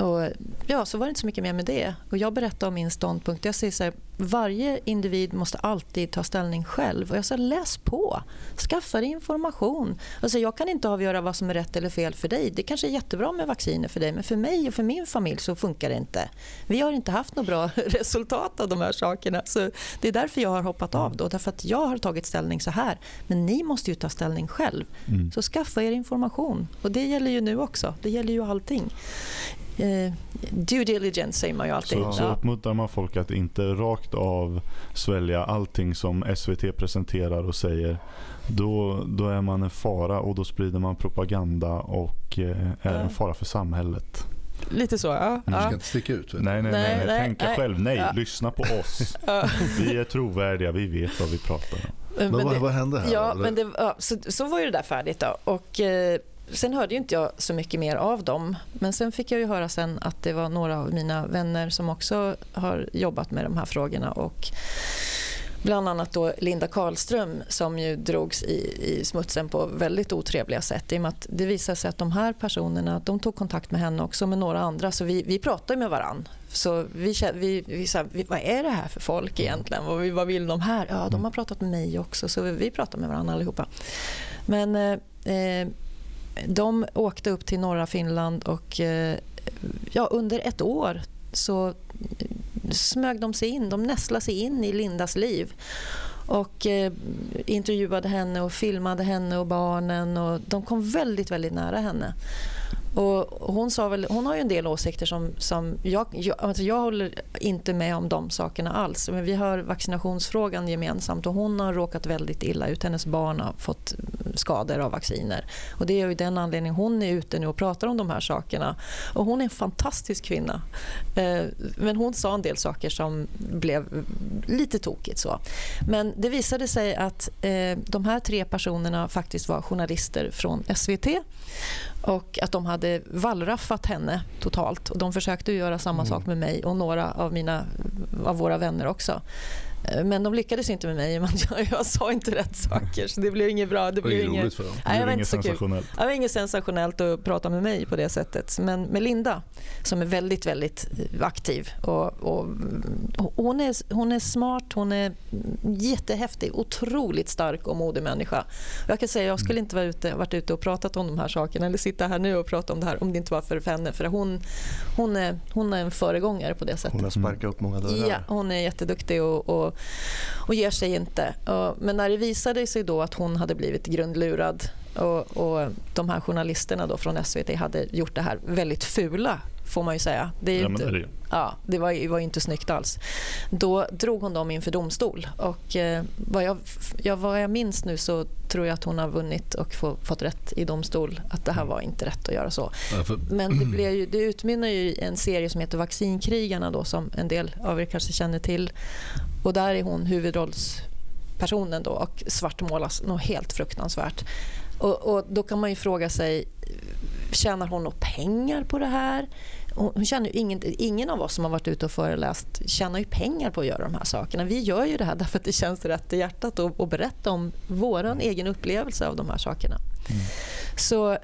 och ja, så var det inte så mycket mer med det. Och jag berättade om min ståndpunkt. Jag säger så här, varje individ måste alltid ta ställning själv. Och jag sa läs på, skaffa dig information. Alltså, jag kan inte avgöra vad som är rätt eller fel för dig. Det kanske är jättebra med vacciner för dig men för mig och för min familj så funkar det inte. Vi har inte haft något bra resultat av de här sakerna. Så det är därför jag har hoppat av. Då, därför att jag har tagit ställning så här. Men ni måste ju ta ställning själv. Mm. Så skaffa er information. Och det gäller ju nu också. Det gäller ju allting. Eh, due diligence säger man ju alltid. Så, så Ja. uppmuntrar man folk att inte rakt av svälja allting som SVT presenterar och säger. Då, då är man en fara och då sprider man propaganda och eh, är en fara för samhället. Lite så, ja. Du ska ja. inte sticka ut. Nej, nej, nej. Nej, Tänka nej. själv. Nej, Ja. lyssna på oss. Vi är trovärdiga, vi vet vad vi pratar om. Men, Men vad, det- vad hände här? Ja, men det, ja, så, så var ju det där färdigt. Då. Och, eh, sen hörde ju inte jag så mycket mer av dem. Men sen fick jag ju höra sen att det var några av mina vänner som också har jobbat med de här frågorna. Och bland annat då Linda Karlström som ju drogs i, i smutsen på väldigt otrevliga sätt. I och med att det visade sig att de här personerna de tog kontakt med henne också med några andra. Så vi, vi pratade med varann. Så vi, vi, vi sa, vi, vad är det här för folk egentligen? Vad, vad vill de här? Ja, de har pratat med mig också. Så vi, vi pratade med varandra allihopa. Men eh, eh de åkte upp till norra Finland och eh, ja, under ett år så smög de sig in, de nästlade sig in i Lindas liv och eh, intervjuade henne och filmade henne och barnen och de kom väldigt, väldigt nära henne. Och hon, sa väl, hon har ju en del åsikter som, som jag, jag, alltså jag håller inte med om de sakerna alls. Men vi har vaccinationsfrågan gemensamt och hon har råkat väldigt illa ut. Hennes barn har fått skador av vacciner. Och det är ju den anledningen hon är ute nu och pratar om de här sakerna. Och hon är en fantastisk kvinna. Eh, men hon sa en del saker som blev lite tokigt. Så. Men det visade sig att eh, de här tre personerna faktiskt var journalister från SVT och att de hade vallraffat henne totalt. Och de försökte göra samma mm. sak med mig och några av, mina, av våra vänner också. Eh, men de lyckades inte med mig. Jag, jag sa inte rätt saker så det blev inget bra. Det blev inget, för dem. Nej, det var inget sensationellt. Det var inget sensationellt att prata med mig på det sättet. Men med Linda som är väldigt, väldigt aktiv. Och, och, hon, är, hon är smart, hon är jättehäftig, otroligt stark och modig människa. Jag kan säga jag skulle inte vara ute, varit ute och pratat om de här sakerna eller sitta här nu och prata om det här om det inte var för henne. För hon, hon, är, hon är en föregångare på det sättet. Hon har sparkat upp många dörrar. Ja, hon är jätteduktig och, och och ger sig inte. Men när det visade sig då att hon hade blivit grundlurad och, och de här journalisterna då från SVT hade gjort det här väldigt fula får man ju säga. Det, är ja, inte, det, ja, det var, var inte snyggt alls. Då drog hon dem inför domstol. Och, eh, vad, jag, ja, vad jag minns nu så tror jag att hon har vunnit och få, fått rätt i domstol. Att det här var inte rätt att göra så. Ja, för... Men det, blev ju, det utmynnar ju i en serie som heter Vaccinkrigarna då, som en del av er kanske känner till. Och där är hon huvudrollspersonen då och svartmålas något helt fruktansvärt. Och, och, då kan man ju fråga sig, tjänar hon några pengar på det här? Hon tjänar ingen, ingen av oss som har varit ute och föreläst tjänar ju pengar på att göra de här sakerna. Vi gör ju det här därför att det känns rätt i hjärtat att berätta om vår egen upplevelse av de här sakerna. Mm. Så, eh,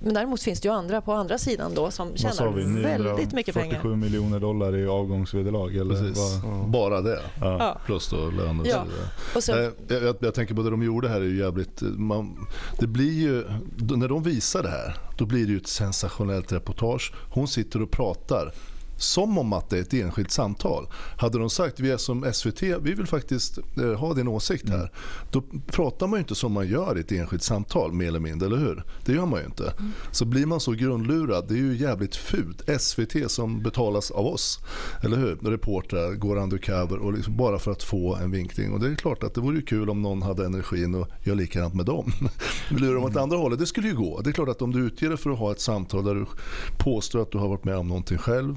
men däremot finns det ju andra på andra sidan då som tjänar väldigt mycket pengar. 47 miljoner dollar i avgångsvederlag? Eller ja. Bara det? Ja. Plus då lön och ja. och så eh, jag, jag, tänker på det de gjorde här är ju jävligt... Man, det blir ju, när de visar det här, då blir det ju ett sensationellt reportage. Hon sitter och pratar som om att det är ett enskilt samtal. Hade de sagt vi är som SVT, vi vill faktiskt eh, ha din åsikt här. Mm. Då pratar man inte som man gör i ett enskilt samtal mer eller mindre, eller hur? Det gör man ju inte. Mm. Så blir man så grundlurad, det är ju jävligt fult. SVT som betalas av oss, eller hur? Reportrar går undercover och liksom bara för att få en vinkning. Och det är klart att det vore kul om någon hade energin och gör likadant med dem. Lurar de åt andra hållet, det skulle ju gå. Det är klart att om du utger dig för att ha ett samtal där du påstår att du har varit med om någonting själv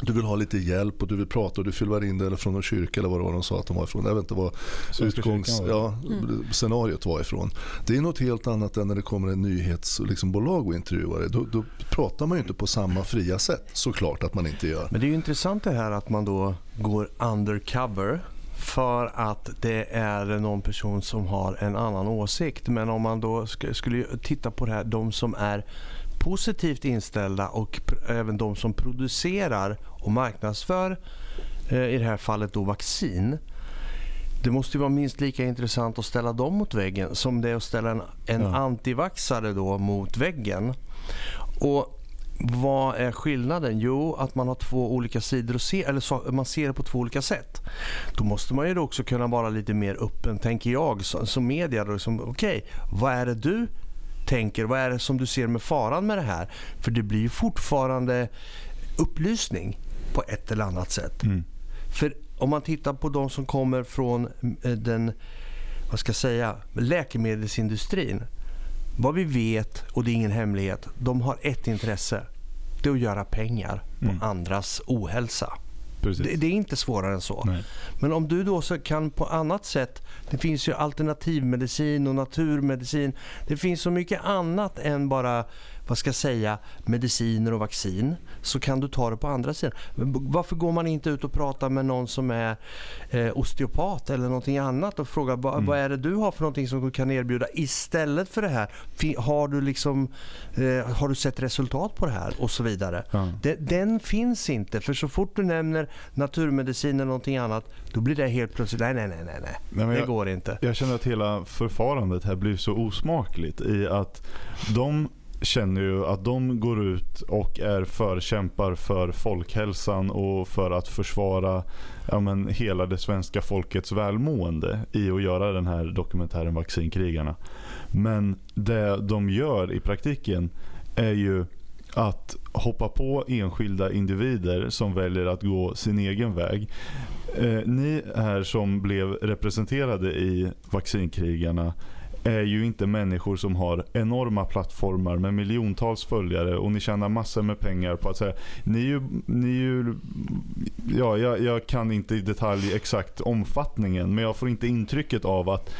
du vill ha lite hjälp och du vill prata och du fyller in det eller från någon kyrka eller vad det var de sa att de var ifrån. Jag vet inte vad utgångs, ja, mm. scenariot var ifrån. Det är något helt annat än när det kommer en nyhetsbolag liksom, och intervjuar dig. Då, då, pratar man ju inte på samma fria sätt såklart att man inte gör. Men det är ju intressant det här att man då går undercover för att det är någon person som har en annan åsikt. Men om man då skulle titta på det här, de som är positivt inställda och även de som producerar och marknadsför eh, i det här fallet då vaccin. Det måste vara minst lika intressant att ställa dem mot väggen som det är att ställa en, en ja. antivaxare då mot väggen. Och vad är skillnaden? Jo, att man har två olika sidor att se, eller så, man ser det på två olika sätt. Då måste man ju också kunna vara lite mer öppen, tänker jag, som, som media. Okej, okay, vad är det du tänker, vad är det som du ser med faran med det här? För det blir ju fortfarande upplysning på ett eller annat sätt. Mm. För om man tittar på de som kommer från eh, den vad ska jag säga, läkemedelsindustrin. Vad vi vet, och det är ingen hemlighet, de har ett intresse. Det är att göra pengar på mm. andras ohälsa. Det, det, är inte svårare än så. Nej. Men om du då så kan på annat sätt, det finns ju alternativmedicin och naturmedicin. Det finns så mycket annat än bara vad ska jag säga, mediciner och vaccin så kan du ta det på andra sidan. Varför går man inte ut och pratar med någon som är eh, osteopat eller någonting annat och frågar vad, mm. vad är det du har för någonting som du kan erbjuda istället för det här? Har du liksom eh, har du sett resultat på det här och så vidare. Mm. Den, den finns inte för så fort du nämner naturmedicin eller någonting annat då blir det helt plötsligt nej nej nej nej, nej. det jag, går inte. Jag känner att hela förfarandet här blir så osmakligt i att de känner ju att de går ut och är förkämpar för folkhälsan och för att försvara ja, men, hela det svenska folkets välmående i att göra den här dokumentären Vaccinkrigarna. Men det de gör i praktiken är ju att hoppa på enskilda individer som väljer att gå sin egen väg. Eh, ni här som blev representerade i vaccinkrigarna är ju inte människor som har enorma plattformar med miljontals följare och ni tjänar massor med pengar på att säga ni är ju, ni är ju ja, jag, jag, kan inte i detalj exakt omfattningen men jag får inte intrycket av att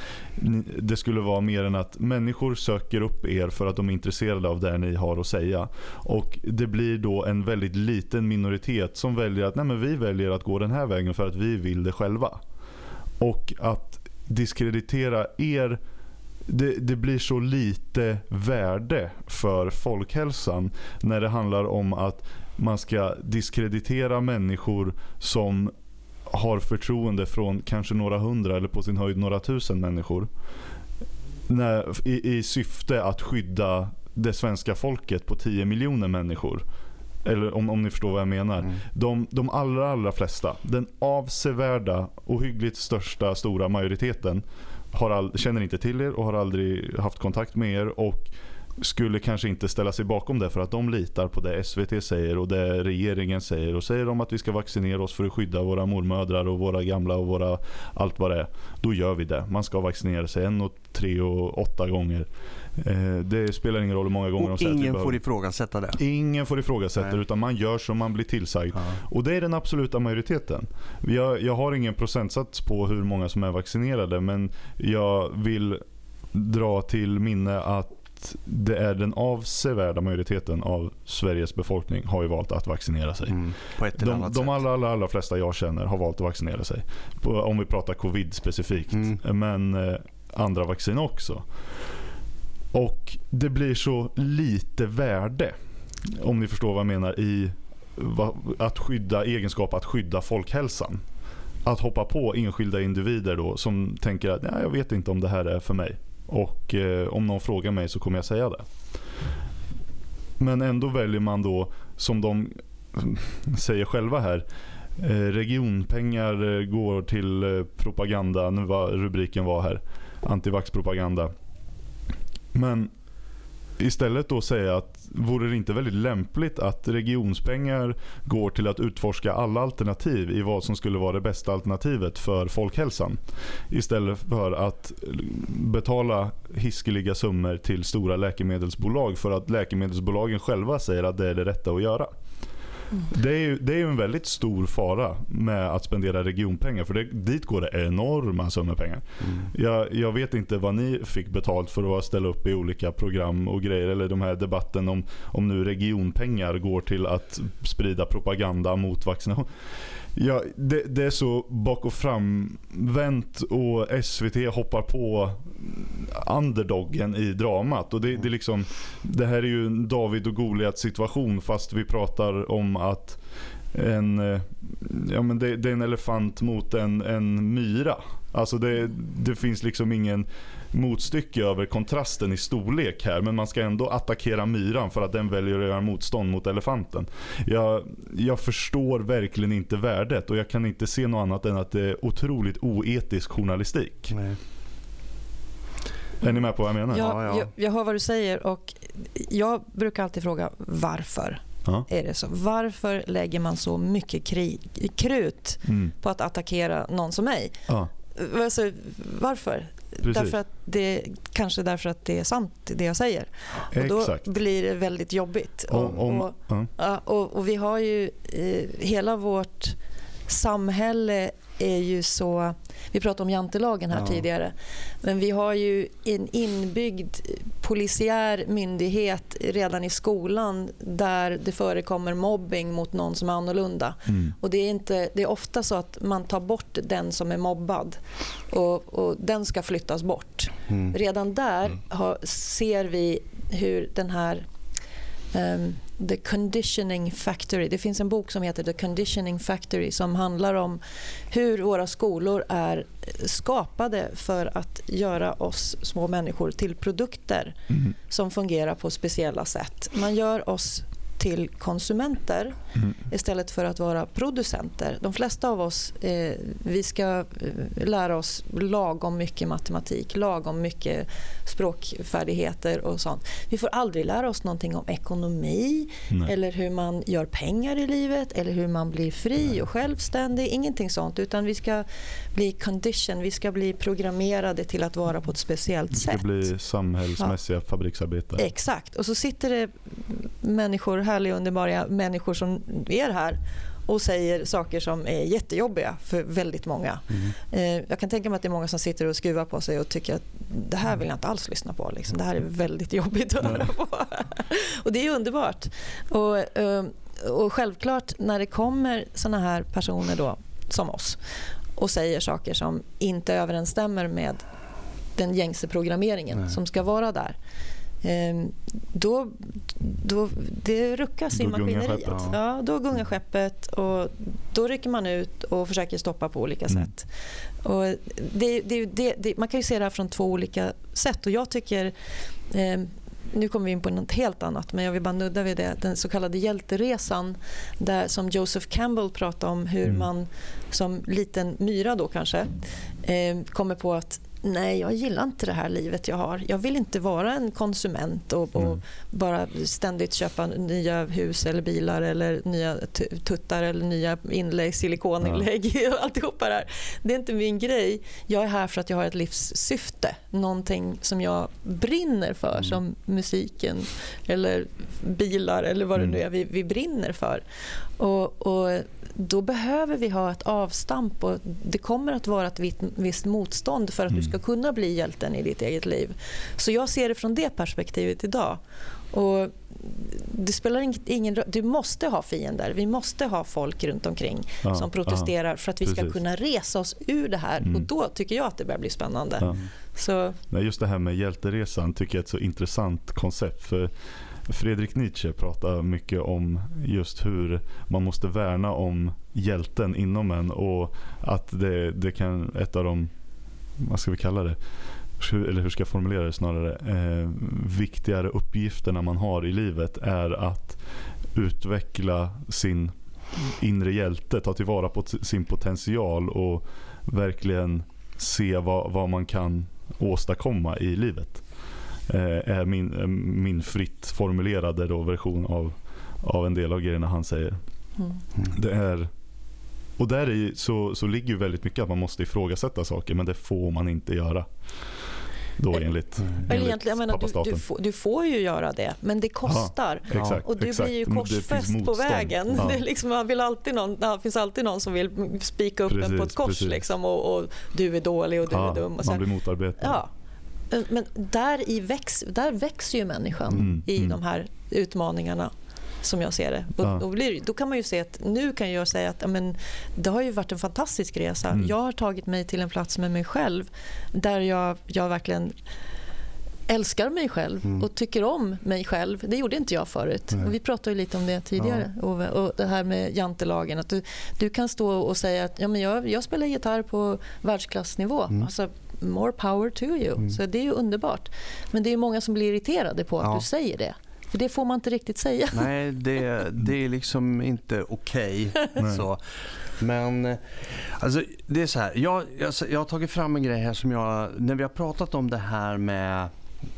det skulle vara mer än att människor söker upp er för att de är intresserade av det ni har att säga. Och det blir då en väldigt liten minoritet som väljer att nej men vi väljer att gå den här vägen för att vi vill det själva. Och att diskreditera er det, det, blir så lite värde för folkhälsan när det handlar om att man ska diskreditera människor som har förtroende från kanske några hundra eller på sin höjd några tusen människor. När, i, I syfte att skydda det svenska folket på 10 miljoner människor. Eller om, om ni förstår vad jag menar. Mm. De, de allra, allra flesta, den avsevärda och hyggligt största stora majoriteten har all, känner inte till er och har aldrig haft kontakt med er och skulle kanske inte ställa sig bakom det för att de litar på det SVT säger och det regeringen säger och säger de att vi ska vaccinera oss för att skydda våra mormödrar och våra gamla och våra allt vad det är. Då gör vi det. Man ska vaccinera sig en och tre och åtta gånger. Eh, det spelar ingen roll hur många gånger och de säger ingen får ifrågasätta det? Ingen får ifrågasätta det utan man gör som man blir tillsagd. Ja. Och det är den absoluta majoriteten. Jag, jag har ingen procentsats på hur många som är vaccinerade men jag vill dra till minne att det är den avsevärda majoriteten av Sveriges befolkning har ju valt att vaccinera sig. Mm, på ett de de allra, allra, allra flesta jag känner har valt att vaccinera sig. På, om vi pratar covid specifikt. Mm. Men eh, andra vaccin också. Och det blir så lite värde, om ni förstår vad jag menar, i att skydda egenskap att skydda folkhälsan. Att hoppa på enskilda individer då som tänker att jag vet inte om det här är för mig. Och eh, om någon frågar mig så kommer jag säga det. Men ändå väljer man då, som de säger själva här, eh, regionpengar eh, går till eh, propaganda, nu var rubriken var här, antivaxpropaganda. Men istället då säga att vore det inte väldigt lämpligt att regionspengar går till att utforska alla alternativ i vad som skulle vara det bästa alternativet för folkhälsan. Istället för att betala hiskeliga summor till stora läkemedelsbolag för att läkemedelsbolagen själva säger att det är det rätta att göra. Det är ju det är en väldigt stor fara med att spendera regionpengar. För det, dit går det enorma summor pengar. Mm. Jag, jag, vet inte vad ni fick betalt för att ställa upp i olika program och grejer. Eller de här debatten om, om nu regionpengar går till att sprida propaganda mot vaccination. Ja, det, det, är så bak och framvänt och SVT hoppar på underdoggen i dramat. Och det, det, är liksom, det här är ju en David och Goliat situation fast vi pratar om att en, eh, ja, men det, det är en elefant mot en, en myra. Alltså det, det finns liksom ingen motstycke över kontrasten i storlek här. Men man ska ändå attackera myran för att den väljer att göra motstånd mot elefanten. Jag, jag förstår verkligen inte värdet och jag kan inte se något annat än att det är otroligt oetisk journalistik. Nej. Är ni med på vad jag menar? Ja, ja. Jag, jag hör vad du säger och jag brukar alltid fråga varför. Ja. Är det så? Varför lägger man så mycket krig, krut mm. på att attackera någon som mig? Ja. Alltså, varför? Därför att det, kanske därför att det är sant det jag säger. Och då Exakt. blir det väldigt jobbigt. Om, om, och, och, och, vi har ju eh, hela vårt samhälle är ju så... Vi pratade om jantelagen här ja. tidigare. Men vi har ju en inbyggd polisiär myndighet redan i skolan där det förekommer mobbing mot någon som är annorlunda. Mm. Och det, är inte, det är ofta så att man tar bort den som är mobbad och, och den ska flyttas bort. Mm. Redan där mm. har, ser vi hur den här um, The Conditioning Factory. Det finns en bok som heter The Conditioning Factory som handlar om hur våra skolor är skapade för att göra oss små människor till produkter mm. som fungerar på speciella sätt. Man gör oss till konsumenter mm. istället för att vara producenter. De flesta av oss eh, vi ska eh, lära oss lagom mycket matematik, lagom mycket språkfärdigheter och sånt. Vi får aldrig lära oss någonting om ekonomi Nej. eller hur man gör pengar i livet eller hur man blir fri Nej. och självständig. Ingenting sånt. Utan vi ska bli condition, vi ska bli programmerade till att vara på ett speciellt sätt. Vi ska bli samhällsmässiga ja. fabriksarbetare. Exakt. Och så sitter det människor, härliga underbara människor som är här och säger saker som är jättejobbiga för väldigt många. Mm. Jag kan tänka mig att det är många som sitter och skruvar på sig och tycker att det här vill jag inte alls lyssna på. Liksom. Det här är väldigt jobbigt att höra på. och det är underbart. Och, eh, och självklart när det kommer såna här personer då, som oss och säger saker som inte överensstämmer med den gängse programmeringen Nej. som ska vara där då, då, det ruckas i maskineriet. Ja. ja. då gungar skeppet och då rycker man ut och försöker stoppa på olika mm. sätt. Och det, det, det, man kan ju se det här från två olika sätt och jag tycker eh, nu kommer vi in på något helt annat, men jag vill bara nudda vid det. Den så kallade hjälteresan, där, som Joseph Campbell pratade om hur mm. man som liten myra då kanske eh, kommer på att nej, jag gillar inte det här livet jag har. Jag vill inte vara en konsument och, och mm. bara ständigt köpa nya hus eller bilar eller nya tuttar eller nya inlägg, silikoninlägg ja. och alltihopa det här. Det är inte min grej. Jag är här för att jag har ett livssyfte. Någonting som jag brinner för, mm. som musiken eller bilar eller vad det nu mm. är vi, vi brinner för. Och, och då behöver vi ha ett avstamp och det kommer att vara ett visst motstånd för att mm. du ska kunna bli hjälten i ditt eget liv. Så jag ser det från det perspektivet idag. Och det spelar ingen Du måste ha fiender. Vi måste ha folk runt omkring ja, som protesterar ja, för att vi precis. ska kunna resa oss ur det här. Mm. Och Då tycker jag att det börjar bli spännande. Ja. Så. Just det här med hjälteresan tycker jag är ett så intressant koncept. För Fredrik Nietzsche pratar mycket om just hur man måste värna om hjälten inom en och att det, det kan, ett av de, vad ska vi kalla det, eller hur ska jag formulera det snarare, eh, viktigare uppgifterna man har i livet är att utveckla sin inre hjälte, ta tillvara på sin potential och verkligen se vad, vad man kan åstadkomma i livet. Eh, är min, eh, min fritt formulerade då version av, av en del av grejerna han säger. Mm. Det är, och där är, så, så ligger ju väldigt mycket att man måste ifrågasätta saker men det får man inte göra. Då eh, enligt, enligt egentligen, menar, du, du, får, du, får ju göra det, men det kostar. Ja, exakt, och du exakt. blir ju korsfäst på vägen. Ja. Det, liksom, man vill alltid någon, det finns alltid någon som vill spika upp precis, en på ett kors. Liksom, och, och, du är dålig och du ja, är dum. Och man blir motarbetad. Ja, men där, i väx, där växer ju människan mm, i mm. de här utmaningarna som jag ser det. Och, ja. då, blir, då, kan man ju se att nu kan jag säga att men, det har ju varit en fantastisk resa. Mm. Jag har tagit mig till en plats med mig själv där jag, jag verkligen älskar mig själv mm. och tycker om mig själv. Det gjorde inte jag förut. Och vi pratade lite om det tidigare. Ja. Ove, och det här med jantelagen. Att du, du kan stå och säga att ja, men jag, jag spelar gitarr på världsklassnivå. Mm. Alltså, more power to you. Mm. Så det är ju underbart. Men det är många som blir irriterade på att ja. du säger det. För det får man inte riktigt säga. Nej, det, det är liksom inte okej. Okay, Men alltså, det är så här. Jag, jag, jag har tagit fram en grej här som jag... När vi har pratat om det här med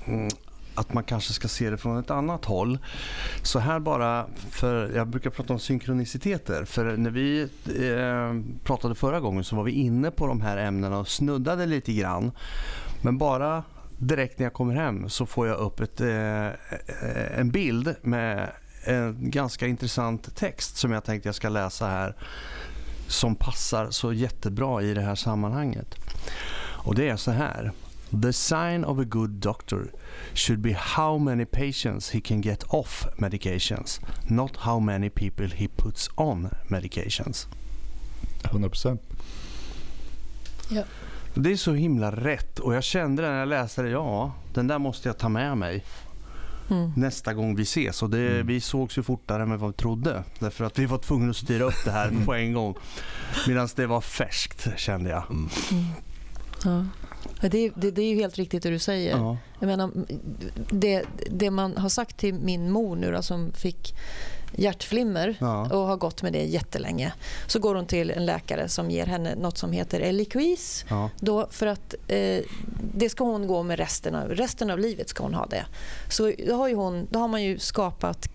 mm, att man kanske ska se det från ett annat håll. Så här bara, för jag brukar prata om synkroniciteter. För när vi eh, pratade förra gången så var vi inne på de här ämnena och snuddade lite grann. Men bara direkt när jag kommer hem så får jag upp ett, eh, en bild med en ganska intressant text som jag tänkte jag ska läsa här. Som passar så jättebra i det här sammanhanget. Och det är så här. The sign of a good doctor should be how many patients he can get off medications, not how many people he puts on medications. 100%. Ja. Det är så himla rätt och jag kände när jag läste det, ja, den där måste jag ta med mig. Mm. nästa gång vi ses. Och det, mm. Vi sågs ju fortare än vad vi trodde. Därför att vi var tvungna att styra upp det här på en gång. Medan det var färskt kände jag. Mm. Ja. Det, det, det, är ju helt riktigt det du säger. Ja. Jag menar, det, det man har sagt till min mor nu då, som fick hjärtflimmer ja. och har gått med det jättelänge. Så går hon till en läkare som ger henne något som heter Eliquis. Ja. Då för att, eh, det ska hon gå med resten av, resten av livet. ska hon ha det. Så då har, hon, då har man ju skapat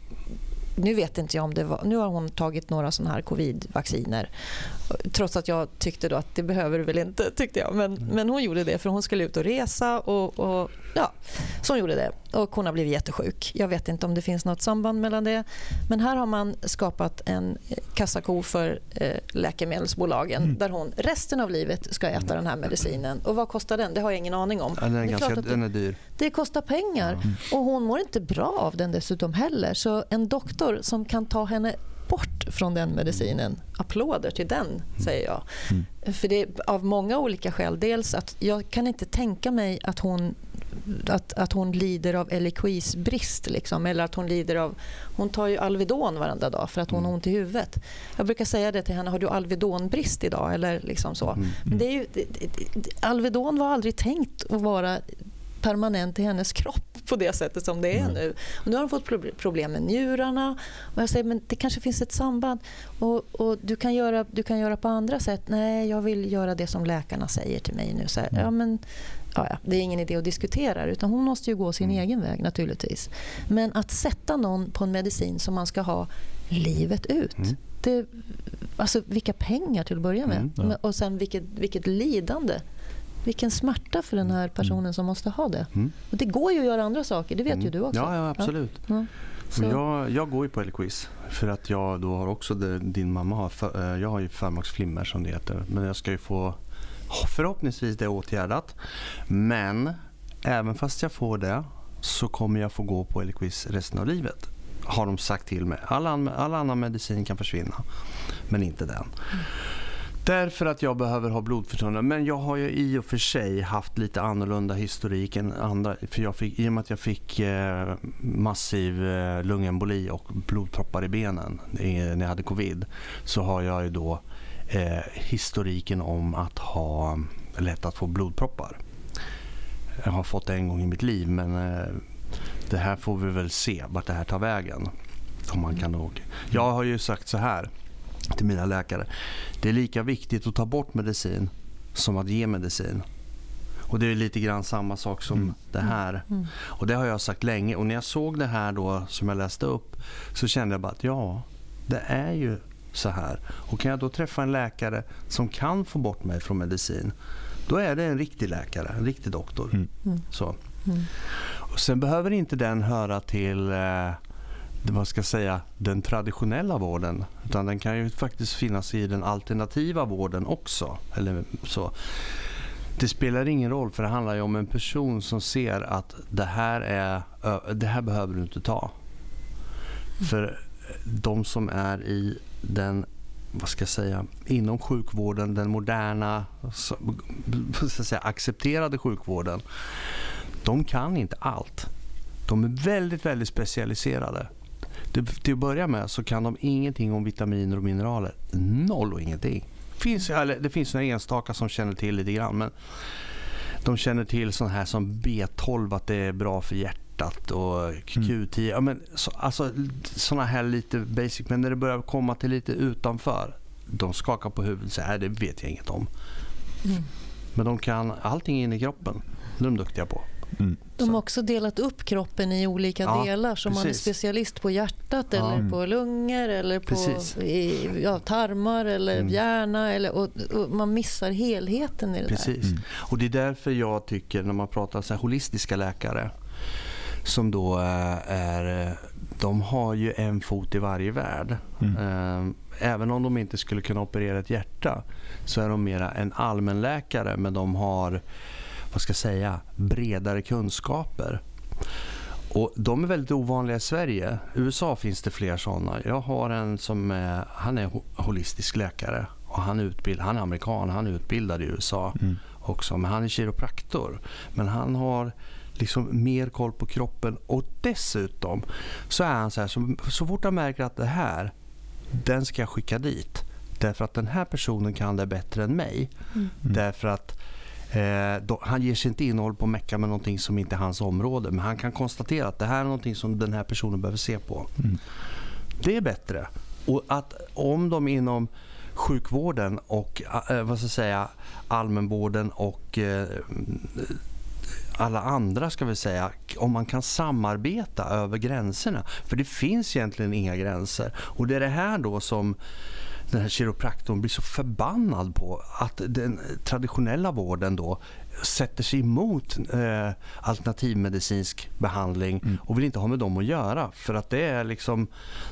nu vet inte jag om det var, nu har hon tagit några sådana här covid-vacciner. Trots att jag tyckte då att det behöver du väl inte, tyckte jag. Men, mm. men hon gjorde det för hon skulle ut och resa och, och ja, så hon gjorde det. Och hon har blivit jättesjuk. Jag vet inte om det finns något samband mellan det. Men här har man skapat en kassako för eh, läkemedelsbolagen mm. där hon resten av livet ska äta den här medicinen. Och vad kostar den? Det har jag ingen aning om. Ja, den, är det, ganska, den är dyr. Det kostar pengar. Mm. Och hon mår inte bra av den dessutom heller. Så en doktor som kan ta henne bort från den medicinen. Applåder till den, säger jag. Mm. För det är av många olika skäl. Dels att jag kan inte tänka mig att hon att, att hon lider av Eliquis-brist. Liksom, eller att hon lider av... Hon tar ju Alvedon varenda dag för att hon har mm. ont i huvudet. Jag brukar säga det till henne. Har du Alvedonbrist idag? Eller liksom så. Mm. Men det är ju, det, det, Alvedon var aldrig tänkt att vara permanent i hennes kropp på det sättet som det är mm. nu. Och nu har hon fått problem med njurarna. Och jag säger men det kanske finns ett samband. Och, och, du, kan göra, du kan göra på andra sätt. Nej, jag vill göra det som läkarna säger till mig nu. Så här, mm. ja, men, ja, ja, det är ingen idé att diskutera utan hon måste ju gå sin mm. egen väg naturligtvis. Men att sätta någon på en medicin som man ska ha livet ut. Mm. Det, alltså vilka pengar till att börja med. Mm, ja. Och sen vilket, vilket lidande vilken smärta för den här mm. personen som måste ha det. Mm. Och det går ju att göra andra saker, det vet mm. ju du också. Ja, ja absolut. Ja. Ja. Jag, jag går ju på Eliquiz för att jag då har också det, din mamma har. För, eh, jag har ju förmaksflimmer som det heter. Men jag ska ju få förhoppningsvis det åtgärdat. Men även fast jag får det så kommer jag få gå på Eliquiz resten av livet. Har de sagt till mig. All, all annan medicin kan försvinna. Men inte den. Mm. Därför att jag behöver ha blodförtunnande. Men jag har ju i och för sig haft lite annorlunda historik än andra. För jag fick, I och med att jag fick eh, massiv eh, lungemboli och blodproppar i benen när jag hade covid så har jag ju då eh, historiken om att ha lätt att få blodproppar. Jag har fått det en gång i mitt liv men eh, det här får vi väl se vart det här tar vägen. Om man kan nog. Jag har ju sagt så här till mina läkare. Det är lika viktigt att ta bort medicin som att ge medicin. Och Det är lite grann samma sak som mm. det här. Mm. mm. Och Det har jag sagt länge. Och När jag såg det här då som jag läste upp så kände jag bara att ja, det är ju så här. Och Kan jag då träffa en läkare som kan få bort mig från medicin då är det en riktig läkare, en riktig doktor. Mm. mm. Så. Mm. Och sen behöver inte den höra till eh, vad ska säga, den traditionella vården. Utan den kan ju faktiskt finnas i den alternativa vården också. Eller så. Det spelar ingen roll för det handlar ju om en person som ser att det här, är, det här behöver du inte ta. För de som är i den vad ska jag säga, inom sjukvården, den moderna, vad ska jag säga, accepterade sjukvården. De kan inte allt. De är väldigt, väldigt specialiserade. Till att börja med så kan de ingenting om vitaminer och mineraler. Noll och ingenting. Finns, eller, det finns några enstaka som känner till lite grann. Men de känner till sånt här som B12, att det är bra för hjärtat och Q10. Mm. Ja, men, så, alltså, såna här lite basic. Men när det börjar komma till lite utanför. De skakar på huvudet och säger det vet jag inget om. Mm. Men de kan allting in i kroppen. Det är de duktiga på. Mm. De har också delat upp kroppen i olika ja, delar. Så man är specialist på hjärtat, ja. eller på lungor, eller på i, ja, tarmar eller mm. hjärna. Eller, och, och, man missar helheten i det precis. där. Mm. Och Det är därför jag tycker, när man pratar så holistiska läkare som då eh, är... De har ju en fot i varje värld. Mm. Eh, även om de inte skulle kunna operera ett hjärta så är de mera en allmänläkare men de har vad ska jag säga, bredare kunskaper. Och De är väldigt ovanliga i Sverige. I USA finns det fler sådana. Jag har en som är, han är holistisk läkare. Och han, utbild, han är amerikan, han är utbildad i USA mm. också. Men han är kiropraktor. Men han har liksom mer koll på kroppen. Och dessutom så är han så här, så, så fort han märker att det här, den ska jag skicka dit. Därför att den här personen kan det bättre än mig. Mm. Därför att Eh, då, han ger sig inte in och håller på att mecka med någonting som inte är hans område. Men han kan konstatera att det här är någonting som den här personen behöver se på. Mm. Det är bättre. Och att om de inom sjukvården och eh, vad ska jag säga, allmänvården och eh, alla andra ska vi säga, om man kan samarbeta över gränserna. För det finns egentligen inga gränser. Och det är det här då som den här kiropraktorn blir så förbannad på att den traditionella vården då sätter sig emot eh, alternativmedicinsk behandling mm. och vill inte ha med dem att göra för att det är liksom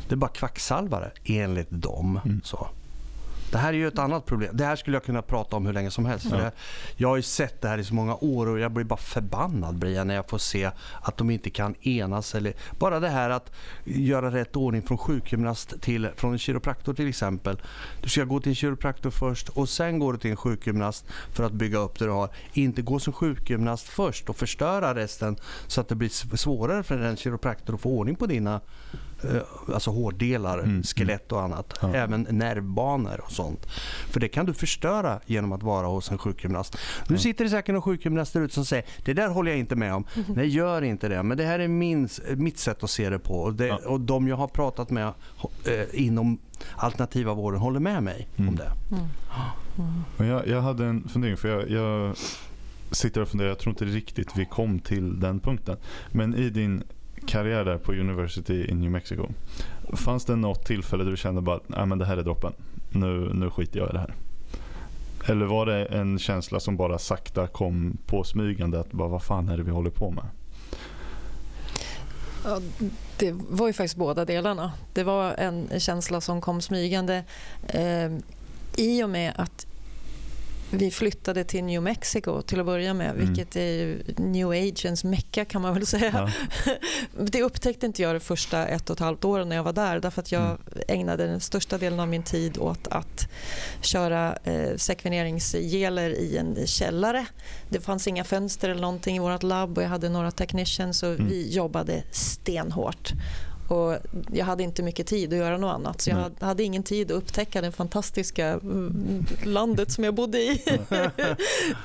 det är bara kvacksalvare enligt dem. Mm. Så. Det här är ju ett annat problem. Det här skulle jag kunna prata om hur länge som helst. För jag, jag har ju sett det här i så många år och jag blir bara förbannad jag när jag får se att de inte kan enas. Eller, bara det här att göra rätt ordning från sjukgymnast till från en kiropraktor till exempel. Du ska gå till en kiropraktor först och sen går du till en sjukgymnast för att bygga upp det du har. Inte gå som sjukgymnast först och förstöra resten så att det blir svårare för en kiropraktor att få ordning på dina alltså hårdelar, mm, mm. skelett och annat. Ja. Även nervbanor och sånt. För det kan du förstöra genom att vara hos en sjukgymnast. Nu sitter det säkert en sjukgymnast där ute som säger det där håller jag inte med om. Mm. Nej, gör inte det. Men det här är min, mitt sätt att se det på. Och, det, ja. och de jag har pratat med eh, inom alternativa vården håller med mig mm. om det. Mm. Jag, jag, hade en fundering. för jag, jag sitter och funderar, jag tror inte riktigt vi kom till den punkten. Men i din karriär där på University in New Mexico. Fanns det något tillfälle där du kände bara att det här är droppen? Nu, nu skiter jag i det här. Eller var det en känsla som bara sakta kom på smygande att bara, vad fan är det vi håller på med? Ja, det var ju faktiskt båda delarna. Det var en känsla som kom smygande eh, i och med att vi flyttade till New Mexico till att börja med, mm. vilket är new agens mecka kan man väl säga. Ja. Det upptäckte inte jag de första ett och ett halvt åren när jag var där därför att jag mm. ägnade den största delen av min tid åt att köra eh, sekveneringsgeler i en källare. Det fanns inga fönster eller någonting i vårt labb och jag hade några technicians och mm. vi jobbade stenhårt. Och jag hade inte mycket tid att göra något annat. Så jag Nej. hade ingen tid att upptäcka det fantastiska mm, landet som jag bodde i.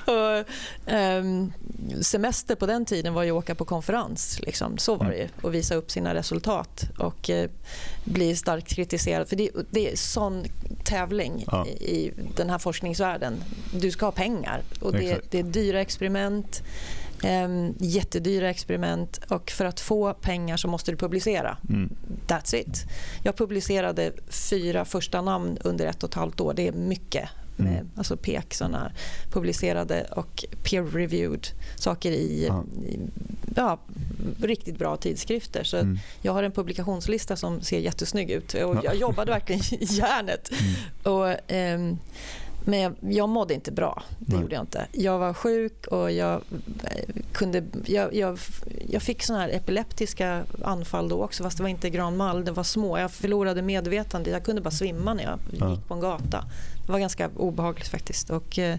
och, um, semester på den tiden var ju att åka på konferens. Liksom. Så var det ju. Och visa upp sina resultat. Och uh, bli starkt kritiserad. För det, det är sån tävling ja. i, i, den här forskningsvärlden. Du ska ha pengar. Och det, det är dyra experiment. Um, jättedyra experiment och för att få pengar så måste du publicera. Mm. That's it. Jag publicerade fyra första namn under ett och ett halvt år. Det är mycket. Mm. Med, alltså PEK, såna publicerade och peer-reviewed saker i, ja. i ja, riktigt bra tidskrifter. Så mm. Jag har en publikationslista som ser jättesnygg ut. Och jag jobbade verkligen i järnet. Mm. Och, um, men jag, jag mådde inte bra. Det Nej. gjorde jag inte. Jag var sjuk och jag eh, kunde... Jag, jag, jag fick såna här epileptiska anfall då också, fast det var inte Gran Mal. Det var små. Jag förlorade medvetande. Jag kunde bara svimma när jag ja. gick på en gata. Det var ganska obehagligt faktiskt. Och, eh,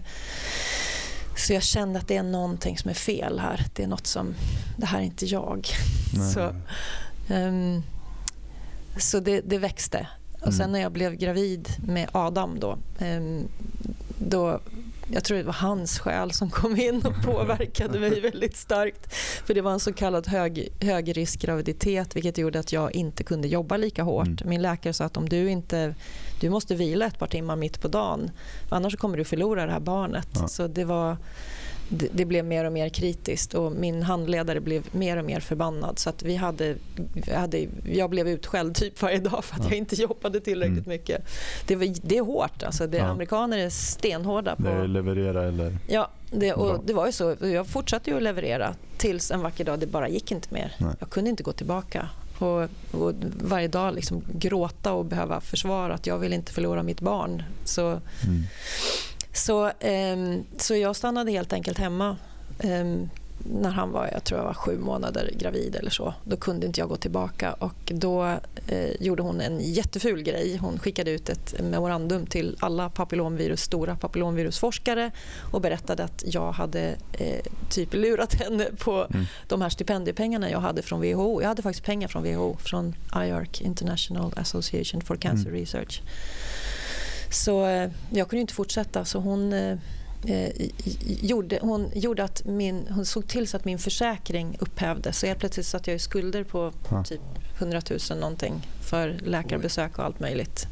så jag kände att det är någonting som är fel här. Det är något som... Det här är inte jag. Så, um, så det, det växte. Och sen mm. när jag blev gravid med Adam då, ehm, då jag tror det var hans själ som kom in och påverkade mig väldigt starkt. För Det var en så kallad hög, högriskgraviditet vilket gjorde att jag inte kunde jobba lika hårt. Mm. Min läkare sa att om du inte du måste vila ett par timmar mitt på dagen annars kommer du förlora det här barnet. Ja. Så det var det, det, blev mer och mer kritiskt och min handledare blev mer och mer förbannad. Så att vi hade, hade, jag blev utskälld typ varje dag för att ja. jag inte jobbade tillräckligt mm. mycket. Det, var, det är hårt. Alltså. Det, ja. Amerikaner är stenhårda. på det Leverera eller? Ja, det, och det var ju så. Jag fortsatte ju att leverera tills en vacker dag det bara gick inte mer. Nej. Jag kunde inte gå tillbaka. Och, och, varje dag liksom gråta och behöva försvara att jag vill inte förlora mitt barn. Så, mm. Så, um, så jag stannade helt enkelt hemma um, när han var jag tror jag var sju månader gravid eller så. Då kunde inte jag gå tillbaka och då eh, gjorde hon en jätteful grej. Hon skickade ut ett memorandum till alla papillomvirus, stora papillomvirusforskare och berättade att jag hade eh, typ lurat henne på mm. de här stipendiepengarna jag hade från WHO. Jag hade faktiskt pengar från WHO, från IARC, International Association for Cancer mm. Research. Så eh, jag kunde inte fortsätta så hon, eh, eh, gjorde, hon, gjorde att min, hon såg till så att min försäkring upphävdes. Så helt plötsligt satt jag i skulder på typ 100 000 någonting för läkarbesök och allt möjligt.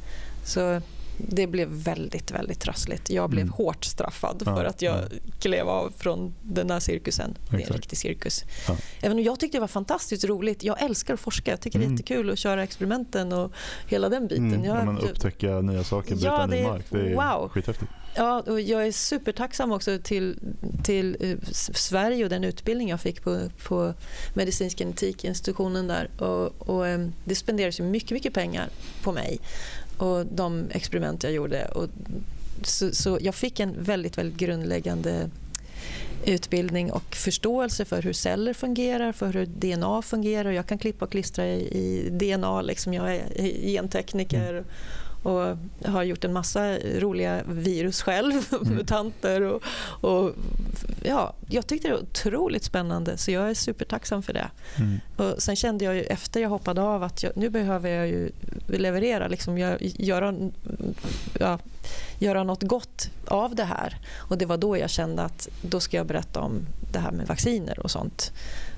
Så det blev väldigt, väldigt trassligt. Jag blev mm. hårt straffad ja, för att jag ja. klev av från den där cirkusen. Det är en riktig cirkus. Ja. Även om jag tyckte det var fantastiskt roligt. Jag älskar att forska. Jag tycker mm. det är mm. jättekul att köra experimenten och hela den biten. Mm. Jag, man upptäcka nya saker, bryta ja, ny mark. Det är wow. skithäftigt. Ja, och jag är supertacksam också till, till uh, Sverige och den utbildning jag fick på, på medicinsk genetikinstitutionen där. Och, och um, det spenderas ju mycket, mycket pengar på mig och de experiment jag gjorde. Och så, så jag fick en väldigt, väldigt grundläggande utbildning och förståelse för hur celler fungerar, för hur DNA fungerar. Jag kan klippa och klistra i, i DNA. Liksom. Jag är gentekniker. Mm. Och har gjort en massa roliga virus själv, mm. mutanter. Och, och, ja, jag tyckte det var otroligt spännande så jag är supertacksam för det. Mm. Och sen kände jag efter jag hoppade av att jag, nu behöver jag ju leverera, liksom göra, ja, göra något gott av det här. Och Det var då jag kände att då ska jag berätta om det här med vacciner och sånt.